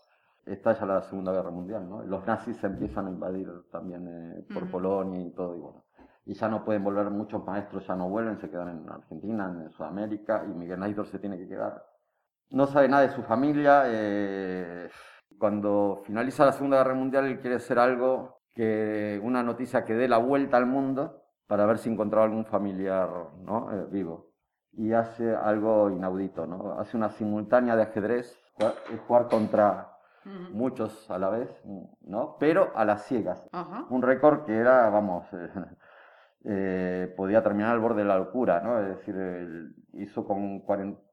estalla la Segunda Guerra Mundial, ¿no? Los nazis empiezan a invadir también eh, por Polonia y todo, y bueno y ya no pueden volver muchos maestros, ya no vuelven, se quedan en Argentina, en Sudamérica, y Miguel Naidor se tiene que quedar. No sabe nada de su familia. Eh, cuando finaliza la Segunda Guerra Mundial, él quiere hacer algo, que una noticia que dé la vuelta al mundo para ver si encontraba algún familiar ¿no? Eh, vivo. Y hace algo inaudito, ¿no? Hace una simultánea de ajedrez, jugar contra muchos a la vez, ¿no? Pero a las ciegas. Un récord que era, vamos, *laughs* eh, podía terminar al borde de la locura, ¿no? Es decir, hizo con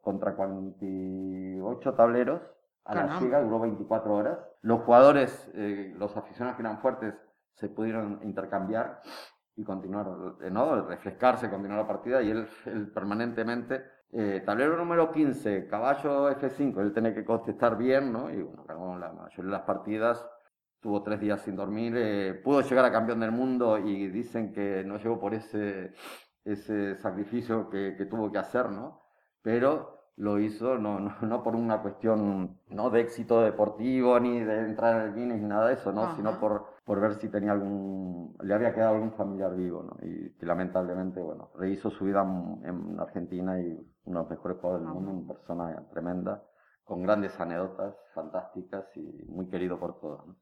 contra 48 tableros a la ciega, duró 24 horas. Los jugadores, eh, los aficionados que eran fuertes, se pudieron intercambiar y continuar, eh, ¿no? Refrescarse, continuar la partida y él, permanentemente, eh, tablero número 15, caballo F5, él tiene que contestar bien, ¿no? Y bueno, la mayoría de las partidas tuvo tres días sin dormir, eh, pudo llegar a campeón del mundo y dicen que no llegó por ese, ese sacrificio que, que tuvo que hacer, ¿no? Pero lo hizo no, no, *laughs* no, por una cuestión no de éxito deportivo ni de entrar en el Guinness ni nada de eso, ¿no? sino por, por ver si tenía algún, le había quedado algún familiar vivo, ¿no? y que lamentablemente, bueno, rehizo su vida en, Argentina y uno de los mejores jugadores del mundo, una persona tremenda, con grandes anécdotas fantásticas y muy querido por todos. ¿no?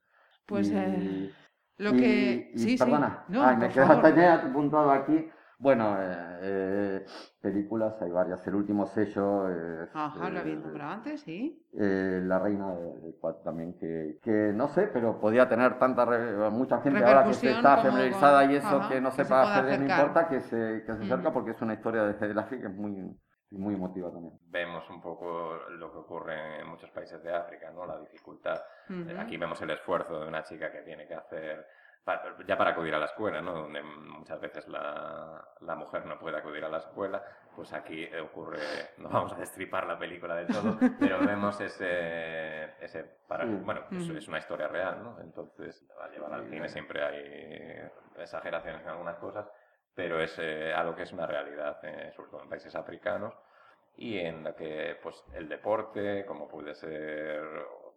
Pues eh, lo que... sí, perdona, sí. No, me quedé apuntado aquí bueno, eh, eh, películas hay varias. El último sello es. Ajá, lo había nombrado antes, sí. Eh, la reina de, Cuat también, que, que, no sé, pero podía tener tanta. mucha gente ahora que se está familiarizada y eso que no sepa hacer, no importa, que se, que se acerca porque es una historia de Gedelassi que es muy, muy emotiva también. Vemos un poco lo que ocurre en muchos países de África, ¿no? La dificultad. Aquí vemos el esfuerzo de una chica que tiene que hacer ya para acudir a la escuela, ¿no? donde muchas veces la, la, mujer no puede acudir a la escuela, pues aquí ocurre, no vamos a destripar la película del todo, *laughs* pero vemos ese, ese para, bueno, es, una historia real, ¿no? entonces va a llevar al cine siempre hay exageraciones en algunas cosas, pero es eh, algo que es una realidad, eh, sobre todo en países africanos, y en la que pues el deporte, como puede ser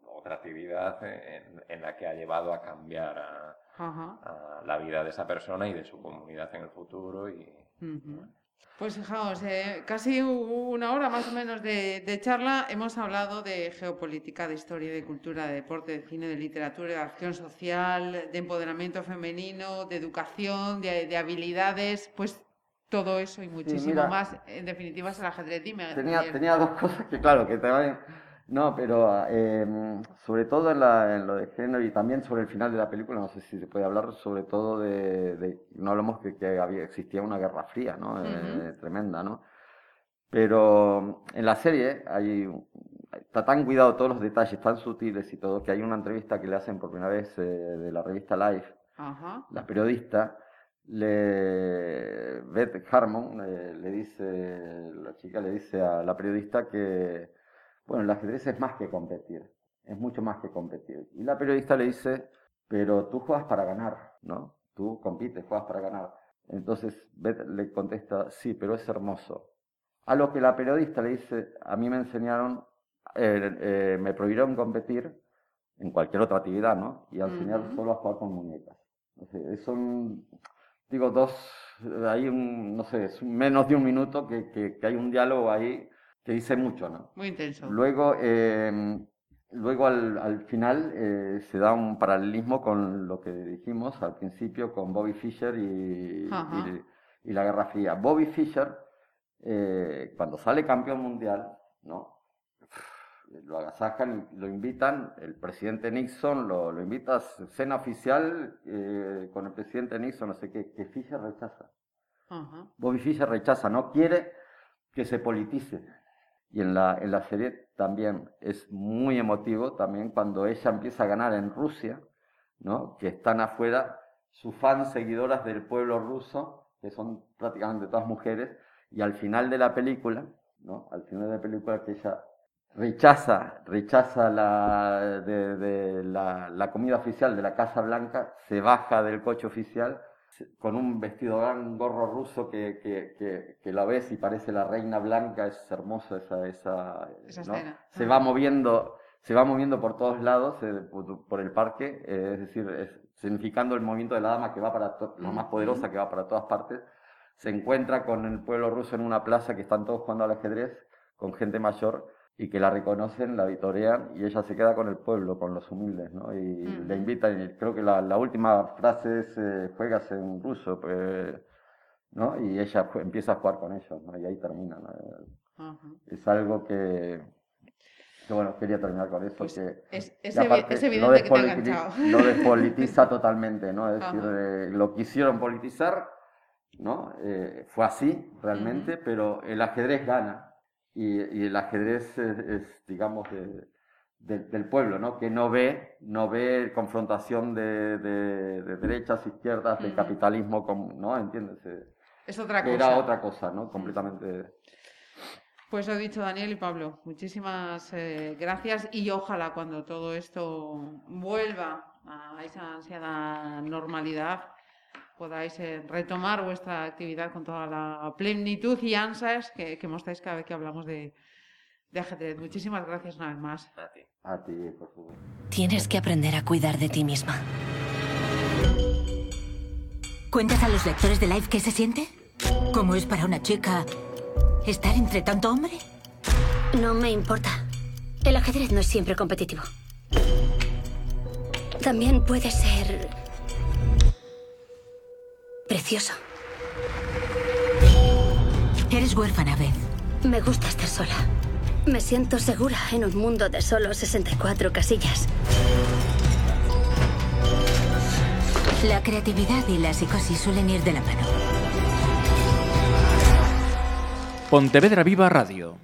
otra actividad, en, en la que ha llevado a cambiar a a la vida de esa persona y de su comunidad en el futuro. Y, Pues fijaos, eh, casi una hora más o menos de, charla hemos hablado de geopolítica, de historia, de cultura, de deporte, de cine, de literatura, de acción social, de empoderamiento femenino, de educación, de, habilidades, pues todo eso y muchísimo más. En definitiva es el ajedrez. Dime. Tenía, tenía dos cosas que claro, que te van no, pero em, sobre todo en, la, en, lo de género y también sobre el final de la película, no sé si se puede hablar sobre todo de, no hablamos que, que había, existía una guerra fría, ¿no? Eh, tremenda, ¿no? Pero en la serie hay, está tan cuidado todos los detalles, tan sutiles y todo, que hay una entrevista que le hacen por primera vez eh, de la revista Life, la periodista, le, Beth Harmon eh, le dice, la chica le dice a la periodista que bueno, el ajedrez es más que competir, es mucho más que competir. Y la periodista le dice, pero tú juegas para ganar, ¿no? Tú compites, juegas para ganar. Entonces Beth le contesta, sí, pero es hermoso. A lo que la periodista le dice, a mí me enseñaron, eh, eh, me prohibieron competir en cualquier otra actividad, ¿no? Y al enseñar solo a jugar con muñecas. son, digo, dos, hay un, no sé, es menos de un minuto que, que hay un diálogo ahí que dice mucho, ¿no? Muy intenso. Luego, em, luego al, al final eh, se da un paralelismo con lo que dijimos al principio con Bobby Fischer y, y, la Guerra Fría. Bobby Fischer, eh, cuando sale campeón mundial, ¿no? Lo agasajan y lo invitan, el presidente Nixon lo, lo invita a cena oficial eh, con el presidente Nixon, no sé qué, que Fischer rechaza. Bobby Fischer rechaza, no quiere que se politice y en la, en la serie también es muy emotivo, también cuando ella empieza a ganar en Rusia, ¿no? que están afuera sus fans seguidoras del pueblo ruso, que son prácticamente todas mujeres, y al final de la película, ¿no? al final de la película que ella rechaza, rechaza la, de, la comida oficial de la Casa Blanca, se baja del coche oficial con un vestido gran gorro ruso que, que, que, la ves y parece la reina blanca, es hermosa esa, esa, Se va moviendo, se va moviendo por todos lados, eh, por, el parque, eh, es decir, significando el movimiento de la dama que va para la más poderosa que va para todas partes. Se encuentra con el pueblo ruso en una plaza que están todos jugando al ajedrez, con gente mayor, y que la reconocen, la vitorean y ella se queda con el pueblo, con los humildes, ¿no? Y le invitan, y creo que la, la última frase es, eh, juegas en ruso, pues, ¿no? Y ella empieza a jugar con ellos, ¿no? Y ahí termina, ¿no? Es algo que... bueno, quería terminar con eso. Pues que, es, es, aparte es lo evidente que te ha despoliti- enganchado. Lo despolitiza *laughs* totalmente, ¿no? Es decir, Ajá. eh, lo quisieron politizar, ¿no? Eh, fue así realmente, pero el ajedrez gana. Y, y el ajedrez es, es, digamos, de- de- del pueblo, ¿no? Que no ve, no ve confrontación de, de- de derechas, izquierdas, de capitalismo, con, ¿no? ¿Entiendes? Es otra cosa. Era otra cosa, ¿no? Completamente. Pues lo he dicho Daniel y Pablo, muchísimas eh, gracias y ojalá cuando todo esto vuelva a esa ansiada normalidad podáis eh, retomar vuestra actividad con toda la plenitud y ansias que, que mostráis cada vez que hablamos de, de ajedrez. Muchísimas gracias una vez más. A ti. A ti, por favor. Tienes que aprender a cuidar de ti misma. ¿Cuentas a los lectores de Life qué se siente? ¿Cómo es para una chica estar entre tanto hombre? No me importa. El ajedrez no es siempre competitivo. También puede ser precioso. Eres huérfana, Beth. Me gusta estar sola. Me siento segura en un mundo de solo 64 casillas. La creatividad y la psicosis suelen ir de la mano. Pontevedra Viva Radio.